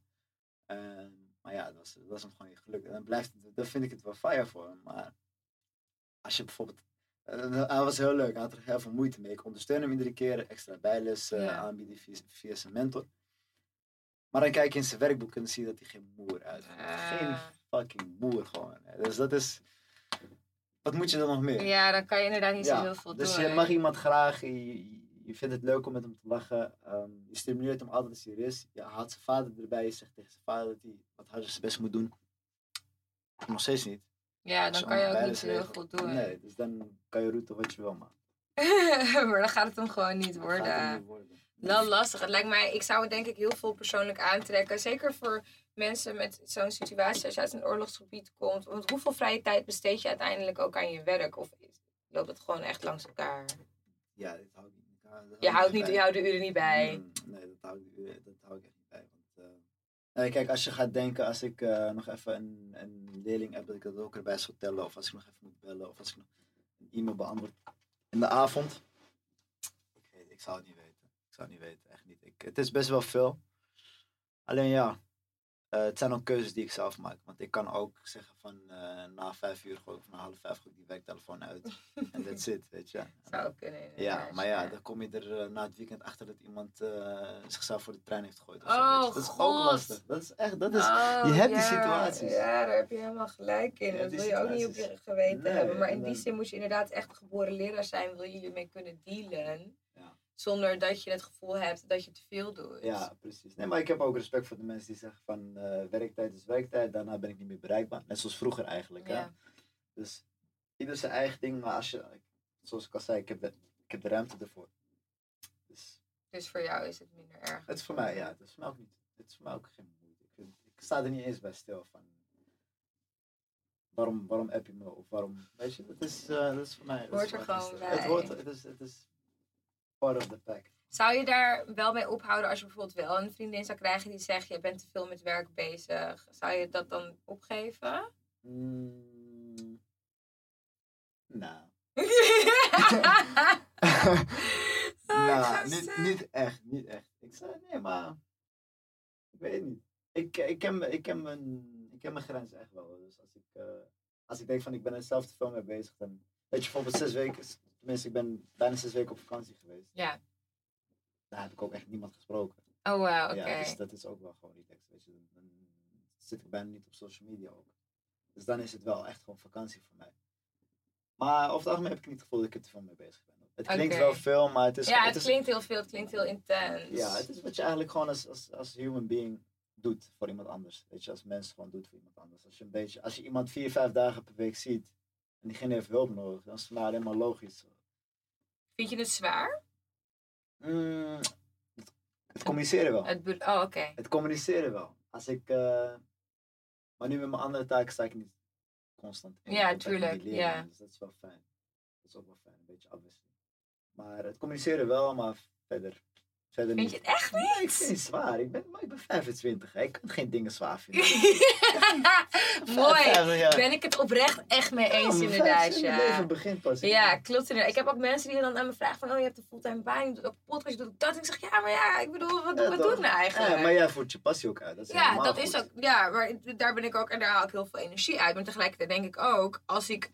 Maar ja, dat was, dat was hem gewoon niet gelukt. En dan blijft dan vind ik het wel fire voor hem. Maar als je bijvoorbeeld uh, hij was heel leuk, hij had er heel veel moeite mee. Ik ondersteun hem iedere keer, extra bijles uh, ja. aanbieden via, via, zijn mentor. Maar dan kijk je in zijn werkboek en dan zie je dat hij geen moer uitvoert. Uh. Geen fucking moer gewoon. Dus dat is. Wat moet je dan nog meer? Ja, dan kan je inderdaad niet ja. zo heel veel dus doen. Dus je mag iemand graag, je, je vindt het leuk om met hem te lachen. Um, je stimuleert hem altijd als hij er is. Je haalt zijn vader erbij, je zegt tegen zijn vader dat hij wat harder zijn best moet doen. Nog steeds niet. Ja, dan kan je ook niet zo heel goed doen. Nee, dus dan kan je route wat je wil maken. [LAUGHS] maar dan gaat het hem gewoon niet worden. Wel lastig. Het lijkt mij, ik zou het denk ik heel veel persoonlijk aantrekken. Zeker voor mensen met zo'n situatie als je uit een oorlogsgebied komt. Want hoeveel vrije tijd besteed je uiteindelijk ook aan je werk? Of loopt het gewoon echt langs elkaar? Ja, dit hou ik niet. Dat je houdt, niet, je houdt de uren niet bij. Nee, dat hou, ik, dat hou ik echt niet bij. Want, uh, kijk, als je gaat denken, als ik uh, nog even een, een leerling heb, dat ik dat ook erbij zou tellen. Of als ik nog even moet bellen. Of als ik nog een e-mail beantwoord in de avond. Ik, ik zou het niet weten. Ik zou het niet weten, echt niet. Ik, het is best wel veel. Alleen ja, eh, het zijn ook keuzes die ik zelf maak. Want ik kan ook zeggen van eh, na vijf uur gooi ik of na half vijf gooi ik die werktelefoon uit. [LAUGHS] En that's it, weet je. Zou kunnen. Ja, inderdaad, maar ja, dan kom je er eh, na het weekend achter dat iemand zichzelf voor de trein heeft gegooid. of Oh. Dat is God. ook lastig. Dat is echt, dat is... Oh, je hebt die ja, situaties. Ja, daar heb je helemaal gelijk in. Dat die wil je ook niet op je geweten Nee, hebben. Maar in die zin moet je inderdaad echt geboren leraar zijn. Wil je hiermee kunnen dealen. Zonder dat je het gevoel hebt dat je te veel doet. Ja, precies. Nee, maar ik heb ook respect voor de mensen die zeggen van eh, werktijd is werktijd, daarna ben ik niet meer bereikbaar. Net zoals vroeger eigenlijk. Ja. Hè? Dus ieder zijn eigen ding, maar als je, zoals ik al zei, ik heb de, ik heb de ruimte ervoor. Dus Dus voor jou is het minder erg. het is voor mij, ja, het is voor mij ook niet, het is voor mij ook geen moeite. Ik, vind, ik sta er niet eens bij stil van. Waarom, waarom app je me of waarom, weet je, dat is, dat is voor mij. dat Hoort er gewoon bij. Het hoort, het is, het is part of the pack. Zou je daar wel mee ophouden als je bijvoorbeeld wel een vriendin zou krijgen die zegt: Je bent te veel met werk bezig? Zou je dat dan opgeven? Mm, nou. [LAUGHS] Oh, nou, niet, niet echt, niet echt. Ik zei, nee, maar. Ik weet niet. Ik, ik, ken, ik, ken mijn, ik ken mijn grenzen echt wel. Dus als ik, eh, als ik denk van ik ben er zelf te veel mee bezig, dan. Weet je, bijvoorbeeld zes weken, tenminste, ik ben bijna zes weken op vakantie geweest. Ja. Daar heb ik ook echt niemand gesproken. Oh, wow, oké. Ja, dus dat is ook wel gewoon relaxed. Weet je, dan, zit ik bijna niet op social media ook. Dus dan is het wel echt gewoon vakantie voor mij. Maar over het algemeen heb ik niet het gevoel dat ik er te veel mee bezig ben. Het klinkt wel veel, maar het is... ja, het, is, klinkt heel veel, het klinkt heel intens. Ja, het is wat je eigenlijk gewoon als, als, als human being doet voor iemand anders. Weet je, als mens gewoon doet voor iemand anders. Als je, een beetje, als je iemand vier, vijf dagen per week ziet en diegene heeft hulp nodig, dan is mij helemaal logisch. Vind je het zwaar? Mm, het, het communiceren wel. Het oh, oké. Het communiceren wel. Als ik. eh, maar nu met mijn andere taken sta ik niet constant in Ja, tuurlijk, ja. Dus dat is wel fijn. Dat is ook wel fijn, een beetje afwisseling. Maar het communiceren wel, maar verder. Verder Vind niet. je het echt Nee, ik niet? vind het niet zwaar. Ik ben, maar ik ben 25. Hè. Ik kan geen dingen zwaar vinden. [LAUGHS] Mooi. 50 jaar. Ben ik het oprecht echt mee eens, Ja, inderdaad. 25 Ja. leven begint pas. Ja, klopt inderdaad. Ik heb ook mensen die dan aan me vragen van, oh je hebt een fulltime baan, je doet ook podcast, je doet ook dat. En ik zeg, ja, maar ja, ik bedoel, wat, Ja, wat toch? doe ik nou eigenlijk? Ja, maar jij voert je passie ook uit. Dat is Ja, dat is ook, ja, maar daar ben ik ook, en daar haal ik heel veel energie uit. Maar tegelijkertijd denk ik ook, als ik,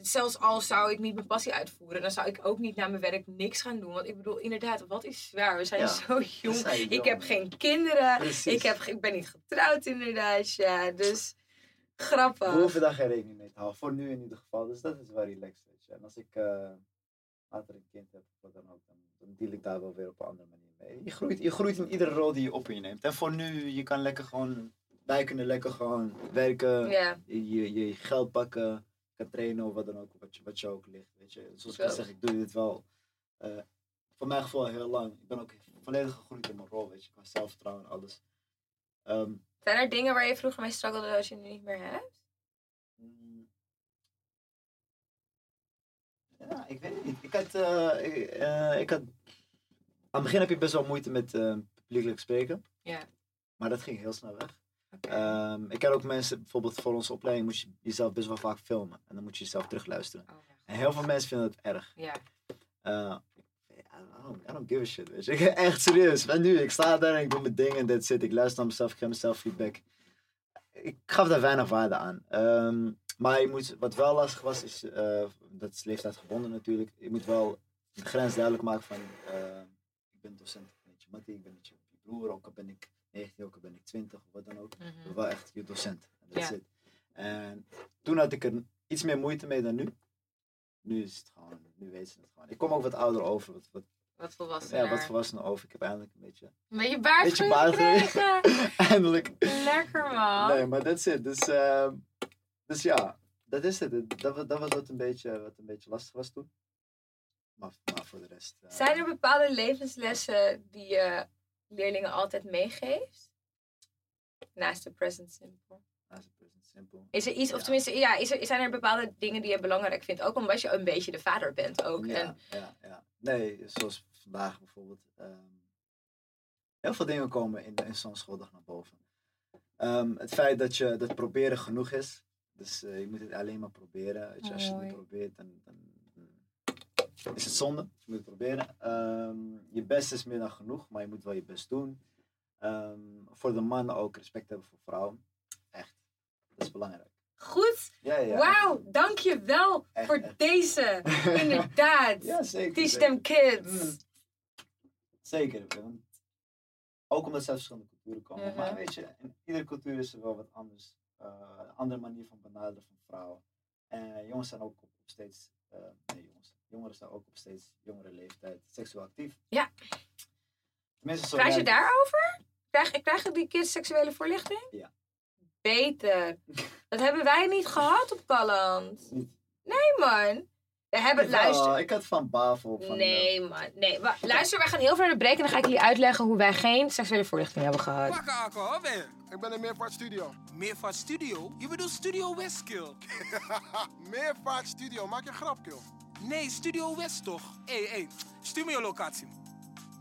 zelfs al zou ik niet mijn passie uitvoeren, dan zou ik ook niet naar mijn werk niks gaan doen. Want ik bedoel, inderdaad, wat is zwaar? We zijn Ja, zo jong. zijn Ik heb geen kinderen. Precies. Ik, heb, ik ben niet getrouwd inderdaad, ja. Dus grappig. We hoeven daar geen rekening mee te houden. Voor nu in ieder geval. Dus dat is wel relaxed. Je. En als ik eh, later een kind heb, wat dan ook, dan, dan deal ik daar wel weer op een andere manier mee. Je groeit, je groeit in iedere rol die je op je neemt. En voor nu, je kan lekker gewoon, wij kunnen lekker gewoon werken, Ja, je, je geld pakken, trainen of wat dan ook, wat je, wat je ook ligt. Weet je. Zoals ik al zeg, ik doe dit wel, eh, voor mijn gevoel heel lang. Ik ben ook volledig gegroeid in mijn rol, weet je, qua zelfvertrouwen en alles. Ehm, zijn er dingen waar je vroeger mee struggelde als je nu niet meer hebt? Mm. Ja, ik weet het niet. Ik had, eh, ik, eh, ik had... Aan het begin heb je best wel moeite met publiekelijk spreken. Ja. Maar dat ging heel snel weg. Ehm, ik ken ook mensen, bijvoorbeeld voor onze opleiding moet je jezelf best wel vaak filmen. En dan moet je jezelf terugluisteren. Oh. En heel veel mensen vinden het erg. Ja. Eh, I, don't, I don't give a shit, weet je. [LAUGHS] Echt serieus. En nu, ik sta daar en ik doe mijn dingen en that's it. Ik luister naar mezelf, ik geef mezelf feedback. Ik gaf daar weinig waarde aan. Ehm, maar je moet, wat wel lastig was, is, eh, dat is leeftijdgebonden natuurlijk. Je moet wel de grens duidelijk maken van, eh, ik ben docent, ik ben je mattie, ik ben niet je, broer, ook ben ik 19, ook al ben ik 20 of wat dan ook. Mhm. Ik ben wel echt je docent. En toen had ik er iets meer moeite mee dan nu. Nu is het gewoon, nu weten ze het gewoon. Ik kom ook wat ouder over, wat, wat, Wat volwassener. ja, wat volwassener over. Ik heb eindelijk een beetje, Een beetje baard beetje groei baard gekregen. [LAUGHS] eindelijk. Lekker man. Nee, maar that's it. Dus, ehm, dus ja, dat is het. Dat, dat was wat een, beetje, wat een beetje lastig was toen. Maar, maar voor de rest. eh, Zijn er bepaalde levenslessen die je leerlingen altijd meegeeft? Naast de present simple. naast het present simple. Is er iets, of tenminste, ja, is er, zijn er bepaalde dingen die je belangrijk vindt? Ook omdat je een beetje de vader bent ook. Ja, En, ja, ja. Nee, zoals vandaag bijvoorbeeld. ehm, heel veel dingen komen in, in zo'n schooldag naar boven. Ehm, het feit dat je dat proberen genoeg is. Dus eh, je moet het alleen maar proberen. Weet je, als je het niet probeert, dan, dan is het zonde. Dus je moet het proberen. Ehm, je best is meer dan genoeg, maar je moet wel je best doen. Ehm, voor de mannen ook respect hebben voor vrouwen. Echt. Dat is belangrijk. Goed. Ja, ja. Wauw, dankjewel Echt, voor echt. deze. [LAUGHS] Inderdaad. Ja, zeker. Teach zeker. them kids. Mm. Zeker. Want ook omdat ze uit verschillende culturen komen. Mhm. Maar weet je, in iedere cultuur is er wel wat anders. eh, een andere manier van benaderen van vrouwen. En jongens zijn ook op, steeds, eh, nee jongens, jongeren zijn ook op steeds jongere leeftijd seksueel actief. Ja. Tenminste, zo Krijg je het. daarover? Krijg, krijgen die kids seksuele voorlichting? Ja. Beter. [LAUGHS] Dat hebben wij niet gehad op Calland. Nee, man. We hebben, Jawel, luister. Ik had van Bavel. Van, eh, Nee, man. Nee. Luister, wij gaan heel ver naar de break en dan ga ik jullie uitleggen hoe wij geen seksuele voorlichting hebben gehad. Waar ben je? Ik ben in Meervaart Studio. Meervaart Studio? Je bedoelt Studio Westkill? [LAUGHS] Meervaart Studio, maak je een grap, kill. Nee, Studio West toch? Hé, hé, stuur me je locatie.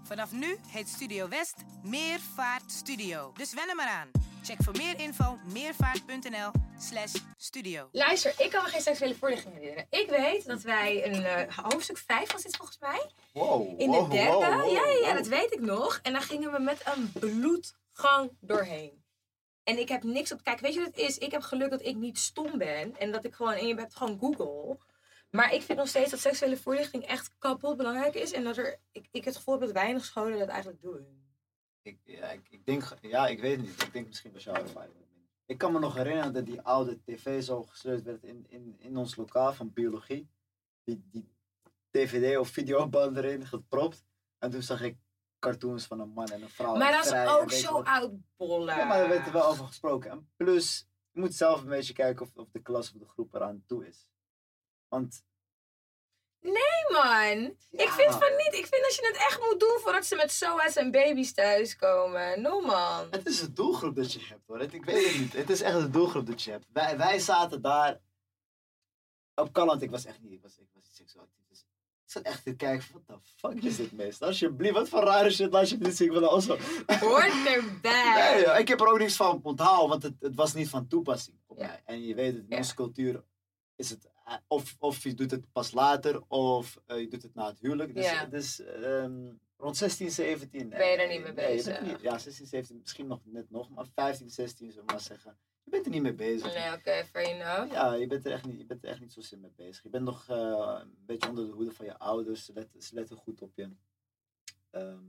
Vanaf nu heet Studio West Meervaart Studio. Dus wen er maar aan. Check voor meer info meervaart.nl slash studio. Luister, ik kan me geen seksuele voorlichting herinneren. Ik weet dat wij een eh, hoofdstuk 5 was dit volgens mij. Wow, In de wow, derde. wow, wow, ja, ja, ja, wow. dat weet ik nog. En daar gingen we met een bloedgang doorheen. En ik heb niks op. Kijk, weet je wat het is? Ik heb geluk dat ik niet stom ben. En dat ik gewoon. En je hebt gewoon Google. Maar ik vind nog steeds dat seksuele voorlichting echt kapot belangrijk is. En dat er. Ik, ik het gevoel heb dat weinig scholen dat eigenlijk doen. Ik, ja, ik, ik denk, ja, ik weet het niet. Ik denk misschien wat minder. Ik kan me nog herinneren dat die oude tv zo gesleurd werd in, in, in ons lokaal van biologie. Die, die dvd of videoband erin gepropt. En toen zag ik cartoons van een man en een vrouw. maar dat is ook zo wat. oudbollen. Ja, maar daar werd er wel over gesproken. En plus, je moet zelf een beetje kijken of, of de klas of de groep eraan toe is. Want Nee, man. Ik Ja. vind van niet. Ik vind dat je het echt moet doen voordat ze met SOA's en baby's thuiskomen. No, man. Het is de doelgroep dat je hebt hoor. Ik weet het niet. Het is echt de doelgroep dat je hebt. Wij, wij zaten daar op Calland. Ik was echt niet. Ik was, ik was niet seksueel actief. Dus ik zat echt te kijken. Wat de fuck is dit meest? Alsjeblieft, wat voor rare shit laat je dit zien van also. Hoort [LAUGHS] erbij. Nee, joh, ik heb er ook niks van onthouden, want het, het was niet van toepassing op Ja. mij. En je weet het, in Ja. onze cultuur is het of, of je doet het pas later of eh, je doet het na het huwelijk. Dus, Ja. dus ehm, rond 16, 17. Ben je er nee, niet mee nee, bezig? niet- ja, 16, 17, misschien nog net nog, maar 15, 16 zullen we maar zeggen. Je bent er niet mee bezig. Nee, oké, fair enough. Ja, je bent er echt niet, je bent er echt niet zozeer mee bezig. Je bent nog eh, een beetje onder de hoede van je ouders. Ze letten, ze letten goed op je. Ehm,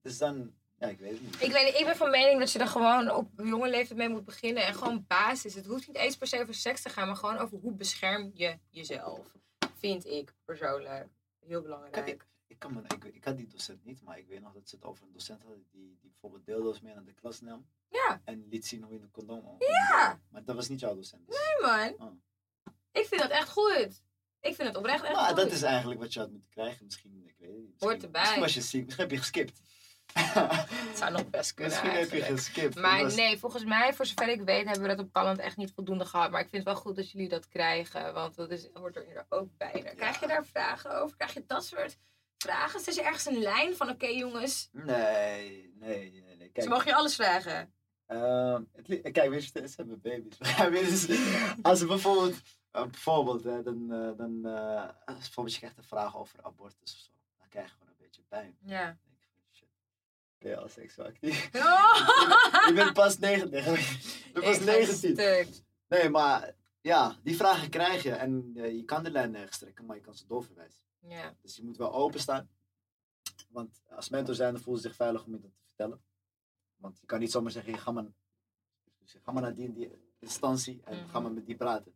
dus dan, ja, ik weet het niet. Ik, weet ik ben van mening dat je er gewoon op jonge leeftijd mee moet beginnen. En gewoon basis. Het hoeft niet eens per se over seks te gaan, maar gewoon over hoe bescherm je jezelf. Vind ik persoonlijk heel belangrijk. Kijk, ik, ik, kan me, ik, ik had die docent niet, maar ik weet nog dat ze het over een docent hadden die, die bijvoorbeeld deeldoos mee naar de klas nam. Ja. En liet zien hoe je een condoom om. Ja. Maar dat was niet jouw docent. Dus. Nee, man. Oh. Ik vind dat echt goed. Ik vind het oprecht echt Maar goed. dat is eigenlijk wat je had moeten krijgen. Misschien, ik weet het niet. Hoort erbij. Misschien was je ziek, misschien heb je geskipt. [LAUGHS] Het zou nog best kunnen misschien heb je geskipt. Maar was- nee, volgens mij, voor zover ik weet, hebben we dat op Calland echt niet voldoende gehad. Maar ik vind het wel goed dat jullie dat krijgen, want dat is, hoort er ook bij. Krijg je daar vragen over? Krijg je dat soort vragen? Zet je ergens een lijn van, oké jongens, Nee, nee, nee. nee. Kijk, ze mogen je alles vragen. Ehm, het kijk, weet je, ze hebben baby's. [LAUGHS] Als ze bijvoorbeeld, eh, bijvoorbeeld, hè, dan, dan als bijvoorbeeld je krijgt een vraag over abortus of zo, dan krijg je gewoon een beetje pijn. Ja. Dan denk ik van, shit, [LAUGHS] ben je al seksueel actief? Oh! je bent pas 19. je bent pas Ik ga 19. stuk. Nee, maar ja, die vragen krijg je en eh, je kan de lijn nergens trekken, maar je kan ze doorverwijzen. Ja. Dus je moet wel openstaan. Want als mentor zijn, dan voelen ze zich veilig om je dat te vertellen. Want je kan niet zomaar zeggen, ga maar, ga maar naar die die instantie en ga Mhm. maar met die praten.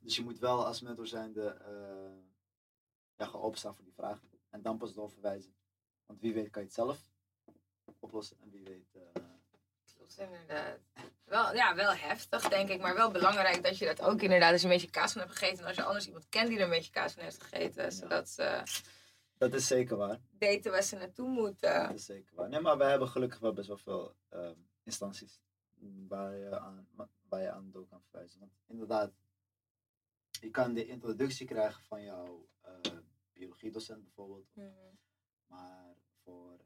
Dus je moet wel als mentor zijnde eh ja, gaan openstaan voor die vragen. En dan pas doorverwijzen. Want wie weet kan je het zelf oplossen en wie weet... eh, Klopt, inderdaad. Wel, ja, wel heftig, denk ik. Maar wel belangrijk dat je dat ook inderdaad als je een beetje kaas van hebt gegeten. En als je anders iemand kent die er een beetje kaas van heeft gegeten. Zodat ze dat is zeker waar. weten waar ze naartoe moeten. Dat is zeker waar. Nee, maar wij hebben gelukkig wel best wel veel ehm, instanties waar je, aan, waar je aan door kan verwijzen. Want inderdaad, je kan de introductie krijgen van jouw eh, biologiedocent bijvoorbeeld. Mhm. Maar voor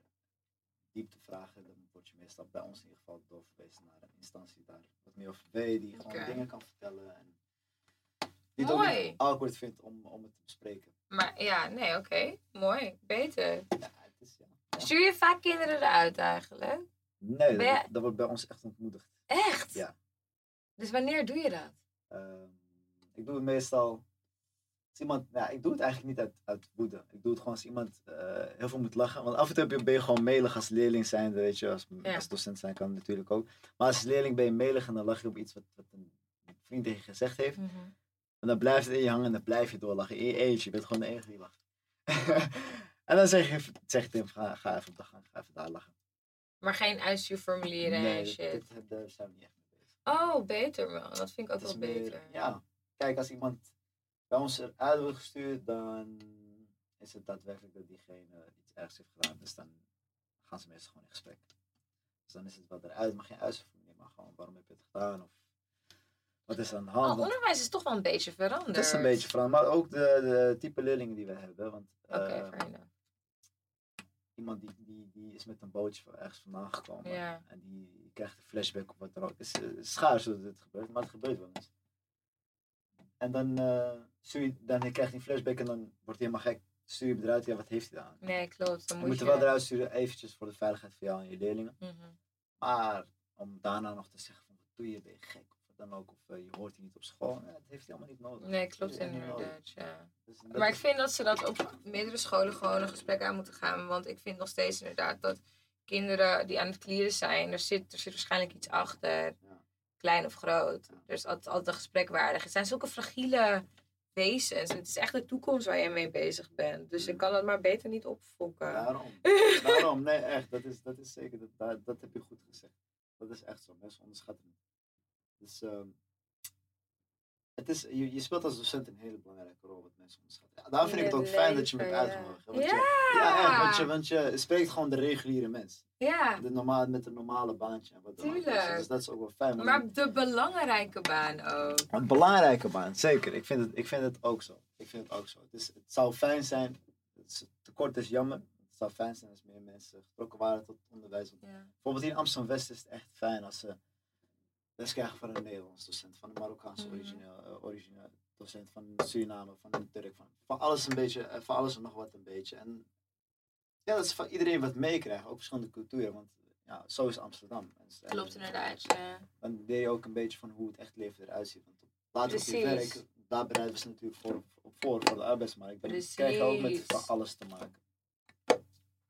dieptevragen, dan word je meestal bij ons in ieder geval doorverwezen naar een instantie daar wat meer over weet, die gewoon dingen kan vertellen. En die het ook niet awkward vindt om, om het te bespreken. Maar ja, nee, oké. Mooi. Beter. Ja, het is, ja. Stuur je vaak kinderen eruit eigenlijk? Nee, Ben je- dat, dat wordt bij ons echt ontmoedigd. Echt? Ja. Dus wanneer doe je dat? Ehm, ik doe het meestal. Als iemand, ja, ik doe het eigenlijk niet uit, uit woede. Ik doe het gewoon als iemand eh, heel veel moet lachen. Want af en toe ben je gewoon melig als leerling zijn, weet je. Als, Ja. als docent zijn kan natuurlijk ook. Maar als leerling ben je melig en dan lach je op iets wat, wat een vriend tegen je gezegd heeft. En dan blijft het in je hangen en dan blijf je doorlachen. In je eentje, je bent gewoon de enige die lacht. [LAUGHS] en dan zeg je, zeg je tegen hem, ga, ga even op de gang, ga even daar lachen. Maar geen uitstuurformulieren nee, en shit. dat- daar zijn we niet echt mee bezig. Oh, beter man. Dat vind ik ook wel meer- beter. ja, kijk, als iemand bij ons eruit wordt gestuurd, dan is het daadwerkelijk dat diegene iets ergs heeft gedaan. Dus dan gaan ze meestal gewoon in gesprek. Dus dan is het wel eruit, maar geen uitvoering, maar gewoon waarom heb je het gedaan? Of wat is er aan de hand? Oh, onderwijs is toch wel een beetje veranderd. het is een beetje veranderd, maar ook de, de type leerlingen die we hebben. Want eh, fair enough. iemand die, die, die is met een bootje van ergens vandaan gekomen. En die krijgt een flashback of wat dan ook. Het is eh, schaars dat het gebeurt, maar het gebeurt wel eens. En dan, eh, je, dan krijgt hij een flashback en dan wordt hij helemaal gek. Stuur je hem eruit, ja, wat heeft hij daar aan? Nee, klopt. Dan Je moet moet je... er wel eruit sturen, eventjes voor de veiligheid van jou en je leerlingen. Mhm. Maar om daarna nog te zeggen van, wat doe je, ben je gek? Of wat dan ook, of eh, je hoort hier niet op school. Nee, dat heeft hij allemaal niet nodig. Nee, klopt hij inderdaad, ja. Dus Maar ik vind dat ze dat op meerdere scholen gewoon een gesprek aan moeten gaan. Want ik vind nog steeds inderdaad dat kinderen die aan het klieren zijn, er zit, er zit waarschijnlijk iets achter. Ja. Klein of groot. Ja. Er is altijd, altijd een gesprek waardig. Het zijn zulke fragiele wezens. Het is echt de toekomst waar je mee bezig bent. Dus ik kan dat maar beter niet opfokken. Daarom. [LAUGHS] Daarom, nee, echt. Dat is, dat is zeker, dat, dat, dat heb je goed gezegd. Dat is echt zo. Mensen onderschatten het. Dus, ehm, het is, je, je speelt als docent een hele belangrijke rol mensen onderschatten. Ja, daarom vind ik het ook fijn dat je me hebt uitgenodigd. ja. Want je, ja, want je, want je spreekt gewoon de reguliere mens. Ja, De normaal, met een normale baantje wat. Dus- Tuurlijk. Dus dat is ook wel fijn. maar de belangrijke baan ook. Een belangrijke baan, zeker. Ik vind het, ik vind het ook zo. Ik vind het ook zo. Het, is, het zou fijn zijn, het is, tekort is jammer. Het zou fijn zijn als meer mensen getrokken waren tot onderwijs. Ja. Bijvoorbeeld hier in Amsterdam-West is het echt fijn als ze les krijgen van een Nederlands docent, van een Marokkaanse Mhm. origineel, eh, origineel docent, van Suriname, van een Turk, van, van alles een beetje, eh, van alles en nog wat een beetje. En ja, dat is van iedereen wat meekrijgt, ook verschillende culturen, want ja, zo is Amsterdam. En Klopt inderdaad, ja. Dan leer je ook een beetje van hoe het echt leven eruit ziet. Want later op je werk, daar bereiden ze natuurlijk voor, voor, voor de arbeidsmarkt. Dan krijg je ook met van alles te maken.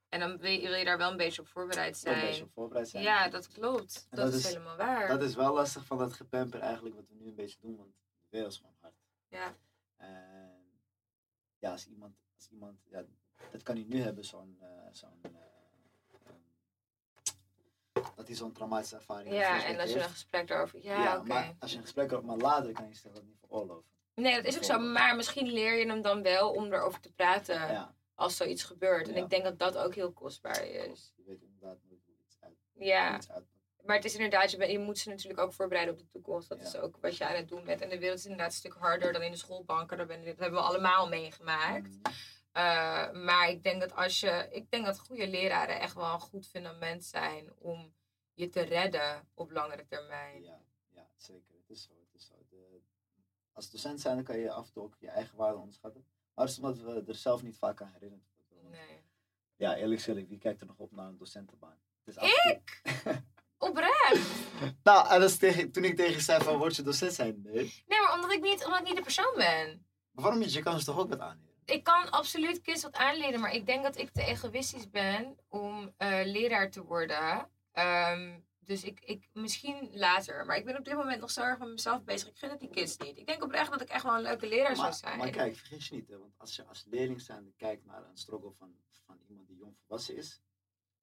En dan wil je, daar wel een beetje op voorbereid Wel Een beetje zijn. op voorbereid zijn. Ja, dat klopt. Dat, dat is, helemaal waar. Dat is wel lastig van dat gepamper eigenlijk wat we nu een beetje doen, want de wereld is gewoon hard. Ja. En ja, als iemand, als iemand ja, dat kan hij nu hebben, zo'n, eh, zo'n, eh, ehm, dat hij zo'n traumatische ervaring Ja, flashback en als je een heeft. gesprek daarover... Ja, Ja, oké. maar als je een gesprek hebt, maar later kan je zich dat niet veroorloven. Nee, dat is ook zo. Maar misschien leer je hem dan wel om erover te praten Ja, als zoiets gebeurt. En Ja. ik denk dat dat ook heel kostbaar is. je weet inderdaad nooit hoe iets uit, Ja, iets uitpakt. Maar het is inderdaad, je, je moet ze natuurlijk ook voorbereiden op de toekomst. Dat Ja. is ook wat je aan het doen bent. En de wereld is inderdaad een stuk harder dan in de schoolbanken. Daar ben, dat hebben we allemaal meegemaakt. Mm, Uh, maar ik denk dat als je. Ik denk dat goede leraren echt wel een goed fundament zijn om je te redden op langere termijn. Ja, ja, zeker. Het is zo. Het is zo. De, als docent zijn, dan kan je af en toe ook je eigen waarde onderschatten. Maar dat is omdat we er zelf niet vaak aan herinnerd worden. Want Nee. Ja, eerlijk gezegd, wie kijkt er nog op naar een docentenbaan? Het is toe- [LAUGHS] Oprecht! [LAUGHS] Nou, en dat is tegen, toen ik tegen je zei van, word je docent zijn? Nee. Nee, maar omdat ik niet, omdat ik niet de persoon ben. Maar waarom niet? Je kan ze toch ook wat aanleren? Ik kan absoluut kids wat aanleren, maar ik denk dat ik te egoïstisch ben om eh, leraar te worden. Ehm, dus ik, ik, misschien later. Maar ik ben op dit moment nog zo erg met mezelf bezig. Ik gun het die kids niet. Ik denk oprecht dat ik echt wel een leuke leraar zou zijn. maar kijk, vergis je niet, hè, want als je als leerling zijnde kijkt naar een struggle van, van iemand die jong volwassen is,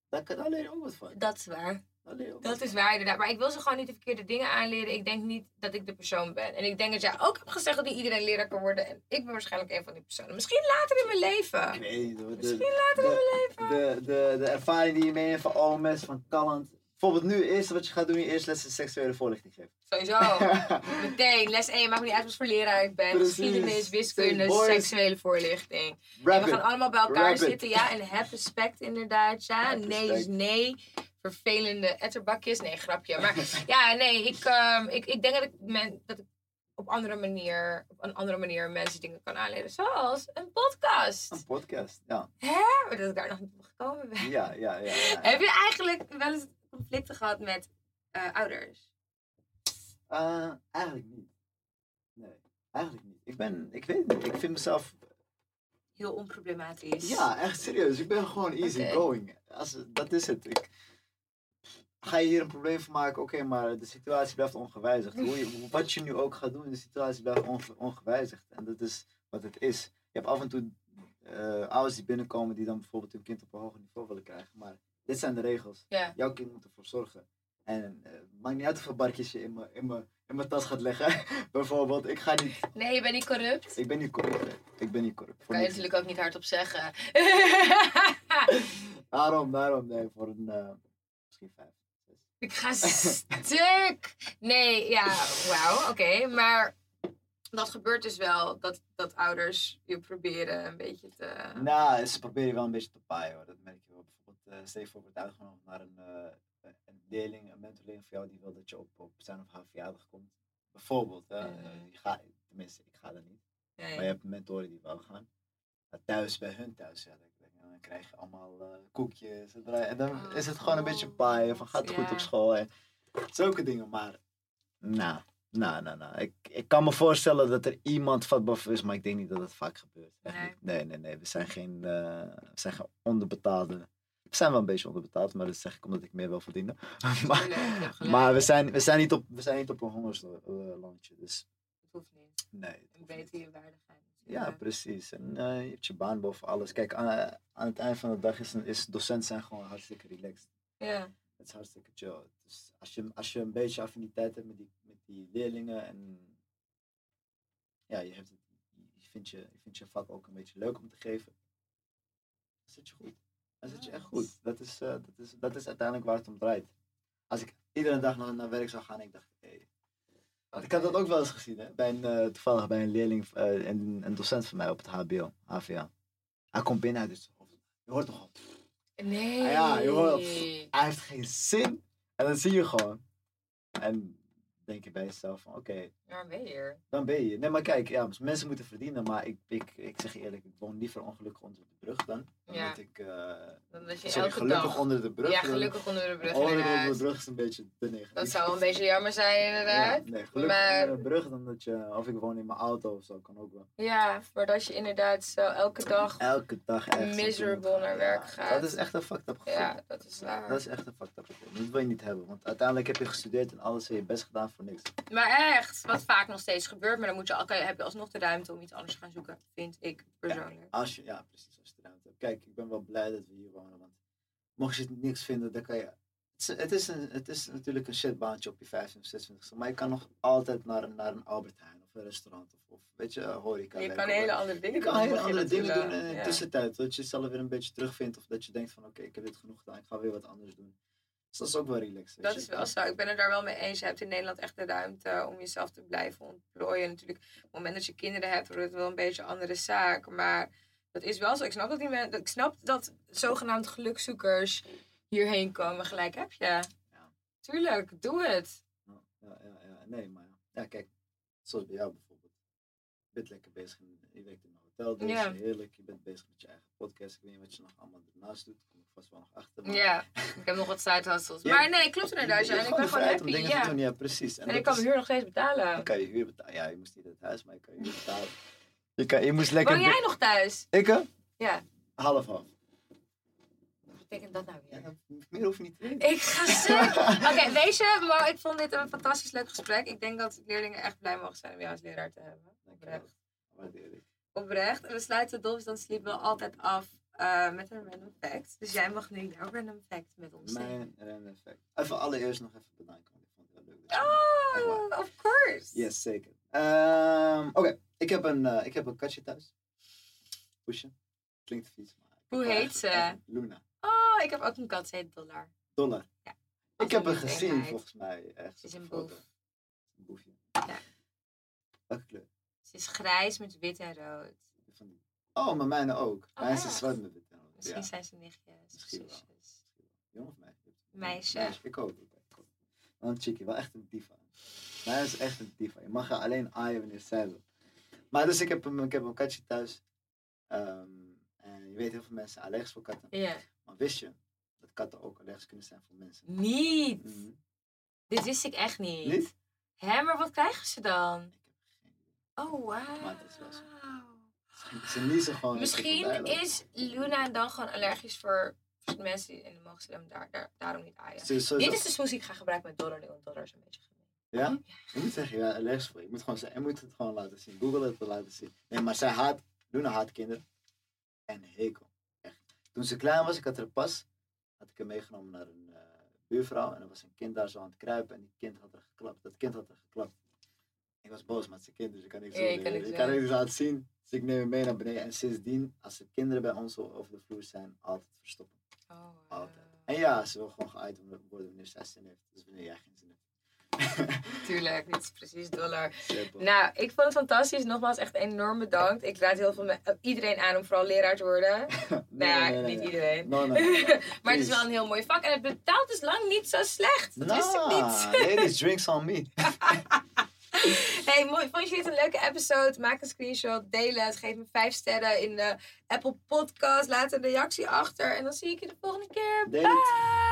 daar, kan- daar leer je ook wat van. Dat is waar. Je ook Dat is waar inderdaad. Maar ik wil ze gewoon niet de verkeerde dingen aanleren. Ik denk niet dat ik de persoon ben. En ik denk dat jij ook hebt gezegd dat niet iedereen leraar kan worden. En ik ben waarschijnlijk een van die personen. Misschien later in mijn leven. De, Misschien later in de, mijn de, leven. de, de ervaring die je meeneemt van OMS, van Calland. Bijvoorbeeld nu, eerst wat je gaat doen, je eerst les seksuele voorlichting geven. Sowieso. [LAUGHS] Meteen. Les 1. Maakt niet uit wat voor leraar ik ben. Precies. Geschiedenis, wiskunde, boys. seksuele voorlichting. We gaan allemaal bij elkaar Rap it. zitten. Ja, en heb respect inderdaad. Ja, nee is nee. Vervelende etterbakjes. Nee, grapje. Maar [LAUGHS] ja, nee, ik, ehm, ik, ik denk dat ik, men, dat ik op andere manier, op een andere manier mensen dingen kan aanleren. Zoals een podcast. Een podcast, ja. Hè? Maar dat ik daar nog niet op gekomen ben. Ja, ja, ja. ja. Heb je eigenlijk wel eens conflicten gehad met eh, ouders? Eh, eigenlijk niet. Nee, eigenlijk niet. Ik ben, ik weet niet, ik vind mezelf, Heel onproblematisch. ja, echt serieus. Ik ben gewoon easy Oké. going. Als, dat is het. Ik, ga je hier een probleem van maken? Oké, maar de situatie blijft ongewijzigd. Hoe je, wat je nu ook gaat doen, de situatie blijft onge- ongewijzigd. En dat is wat het is. Je hebt af en toe eh, ouders die binnenkomen die dan bijvoorbeeld hun kind op een hoger niveau willen krijgen. Maar dit zijn de regels. Ja. Jouw kind moet ervoor zorgen. En het maakt niet uit hoeveel barkjes je in mijn- in in tas gaat leggen. [LAUGHS] bijvoorbeeld, ik ga niet Nee, je bent niet corrupt. ik ben niet corrupt. Ik ben niet corrupt. Voor kan je natuurlijk ook niet hardop zeggen. [LAUGHS] Daarom, daarom, nee, voor een, eh, misschien vijf. Ik ga stuk. Nee, ja, wauw, oké. Maar dat gebeurt dus wel, dat, dat ouders je proberen een beetje te... Nou, ze proberen je wel een beetje te paaien hoor. Dat merk je wel. Bijvoorbeeld, eh stel je voor, wordt uitgenodigd naar een, eh, een leerling, een mentorleerling van jou die wil dat je op, op zijn of haar verjaardag komt. Bijvoorbeeld, hè. Eh, je gaat, tenminste, ik ga er niet. Nee. Maar je hebt mentoren die wel gaan. Maar thuis, bij hun thuis, ja, dan, krijg je allemaal eh, koekjes. En dan- en dan Oh, is het gewoon een beetje paaien van gaat het goed op school en zulke dingen. Maar, nou, nou, nou, nou. Ik, ik kan me voorstellen dat er iemand vatbaar voor is, maar ik denk niet dat het vaak gebeurt. Echt Nee. niet. Nee, nee, nee. We zijn geen, eh, we zijn geen onderbetaalde. We zijn wel een beetje onderbetaald, maar dat zeg ik omdat ik meer wil verdienen. [LAUGHS] maar, maar we zijn, we, zijn niet op, we zijn niet op een hongerslandje. Dus Dat hoeft niet. nee. het niet. beter je waardigheid. Ja, precies. En eh, je hebt je baan boven alles. Kijk, aan, aan het eind van de dag is, is docent zijn gewoon hartstikke relaxed. Ja. Het is hartstikke chill. Dus als je, als je een beetje affiniteit hebt met die, met die leerlingen en ja, je, hebt het, je, vindt je, je vindt je vak ook een beetje leuk om te geven, dan zit je goed. Dan zit je echt goed. Dat is, eh, dat, is, dat is uiteindelijk waar het om draait. Als ik iedere dag naar, naar werk zou gaan en ik dacht, hé, ik heb dat ook wel eens gezien, hè? Bij een, eh, toevallig bij een leerling, eh, een, een docent van mij op het HBO, HVA. Hij komt binnen uit het hoofd. Je hoort toch al, Nee. Ah ja, je hoort, hij heeft geen zin. En dan zie je gewoon. En denk je bij jezelf van, oké, Ja, waar ben je hier? dan ben je. Nee, maar kijk, ja, mensen moeten verdienen, maar ik, ik, ik zeg je eerlijk, ik woon liever ongelukkig onder de brug dan. Dan Ja. ik, eh, Dan dat je sorry, elke gelukkig dag... onder de brug. ja, gelukkig onder de brug onder de brug is een beetje te negatief. Dat zou wel een beetje jammer zijn inderdaad. Ja, nee, gelukkig Maar- onder de brug dan dat je, of ik woon in mijn auto of zo, kan ook wel. Ja, maar dat je inderdaad zo elke dag... Elke dag naartoe Miserable naar werk gaat. Dat is echt een fucked up gevoel. Ja, dat is waar. Dat is echt een fucked up gevoel. Dat wil je niet hebben, want uiteindelijk heb je gestudeerd en alles en je best gedaan voor niks. Maar echt, wat vaak nog steeds gebeurt, maar dan moet je, al- heb je alsnog de ruimte om iets anders te gaan zoeken, vind ik persoonlijk. Als je, ja, precies, Kijk, ik ben wel blij dat we hier wonen, want mocht je het niks vinden, dan kan je... Het is, het is, een, het is natuurlijk een shitbaantje op je 25, 26 maar je kan nog altijd naar, een- naar een Albert Heijn of een restaurant of, of weet je, horeca. je kan hele andere dingen Je kan doen, hele andere dingen doen natuurlijk. in de Ja. tussentijd, dat je jezelf weer een beetje terugvindt of dat je denkt van oké, ik heb dit genoeg gedaan, ik ga weer wat anders doen. Dus dat is ook wel relaxed. Dat je. is wel zo. Ik ben het daar wel mee eens. Je hebt in Nederland echt de ruimte om jezelf te blijven ontplooien. Natuurlijk, op het moment dat je kinderen hebt, wordt het wel een beetje een andere zaak. Maar dat is wel zo. Ik snap dat, die men, ik snap dat zogenaamd gelukzoekers hierheen komen. Gelijk heb je. Tuurlijk, doe het. Ja, ja, ja, ja, nee, maar ja. ja, kijk, zoals bij jou bijvoorbeeld. Je bent lekker bezig, in, je werkt in een hotel, dus Ja. heerlijk. Je bent bezig met je eigen podcast. Ik weet niet wat je nog allemaal ernaast doet, daar kom ik vast wel nog achter. maar Ja, ik heb nog wat side hustles. Ja. Maar nee, klopt inderdaad. Ja, en ik ben gewoon happy. dingen Ja. te doen, ja, precies. En ik dat kan is- mijn huur nog steeds betalen. Dan kan je huur betalen. Ja, je moest niet uit huis, maar je kan je huur betalen. [LAUGHS] Je, kan, je moest lekker... Woon jij nog thuis? Ik, hè? Ja. Half half. Wat betekent dat nou weer? meer hoef je niet. Ik ga stuk. [LAUGHS] Oké, weet je, maar ik vond dit een fantastisch leuk gesprek. Ik denk dat leerlingen echt blij mogen zijn om jou als leraar te hebben. Oprecht. Waardeer ik. Oprecht. En we sluiten Dolphins dan Sleep wel altijd af eh, met een random fact. Dus jij mag nu jouw random fact met ons. Mijn random fact. Even allereerst nog even bedanken, want ik vond het wel leuk. Oh, of course. Yes, zeker. Ehm, Oké, ik, heb een, eh, ik heb een katje thuis. Poesje. Klinkt vies, maar... Hoe heet ze? Luna. Oh, ik heb ook een kat, ze heet Dollar. Dollar. Ja. Ik heb haar een gezien, eenheid. volgens mij. Echt Ze is een boef. Een boefje. Ja. Welke kleur? Ze is grijs met wit en rood. Oh, maar mijne ook. Oh, Mijn is zwart met wit en rood. Misschien Ja. zijn ze nichtjes Misschien zusjes. Jong of meisje? Meisje. Ik ook. een chickie, wel echt een diva. Mij is echt een diva. Je mag haar alleen aaien wanneer zij wil. Maar dus ik heb, een, ik heb een katje thuis. Ehm, en je weet heel veel mensen allergisch voor katten. Ja. Maar wist je dat katten ook allergisch kunnen zijn voor mensen? Niet. Mhm. Dit wist ik echt niet. Niet? Hè, maar wat krijgen ze dan? Ik heb geen idee. Oh, wauw. Maar het is wel zo. Ze niezen gewoon. Misschien is Luna dan gewoon allergisch voor mensen die in de mogen daar, daar, daarom niet aaien. Dit is de smoes die ik ga gebruiken met Dollar, want Dollar is een beetje. Ja? Je moet zeggen, ja, allergisch voor. Je moet, gewoon je moet het gewoon laten zien. Google het laten zien. Nee, maar zij haat, Luna haat kinderen. En hekel. Echt. Toen ze klein was, ik had er pas, had ik haar meegenomen naar een eh, buurvrouw. En er was een kind daar zo aan het kruipen. En die kind had er geklapt. Dat kind had er geklapt. Ik was boos, is een kind, dus ik kan niks Ja, doen. kan Ik niks ik kan niks laten zien. Dus ik neem hem mee naar beneden. En sindsdien, als er kinderen bij ons over de vloer zijn, altijd verstoppen. Oh, Altijd. En ja, ze wil gewoon geaaid worden wanneer zij zin heeft. Dus wanneer jij geen zin hebt. [LAUGHS] Tuurlijk, dit is precies Dollar. Simpel. Nou, ik vond het fantastisch. Nogmaals, echt enorm bedankt. Ik raad heel veel eh, iedereen aan om vooral leraar te worden. [LAUGHS] Nee, nou ja, nee, nee, niet iedereen. No, no, no. [LAUGHS] maar het is wel een heel mooi vak en het betaalt dus lang niet zo slecht. Dat wist ik Nah, niet. Ladies, drinks on me. Hey, mooi. Vond je dit een leuke episode? Maak een screenshot, deel het, geef me 5 sterren in de Apple Podcast. Laat een reactie achter en dan zie ik je de volgende keer. Bye!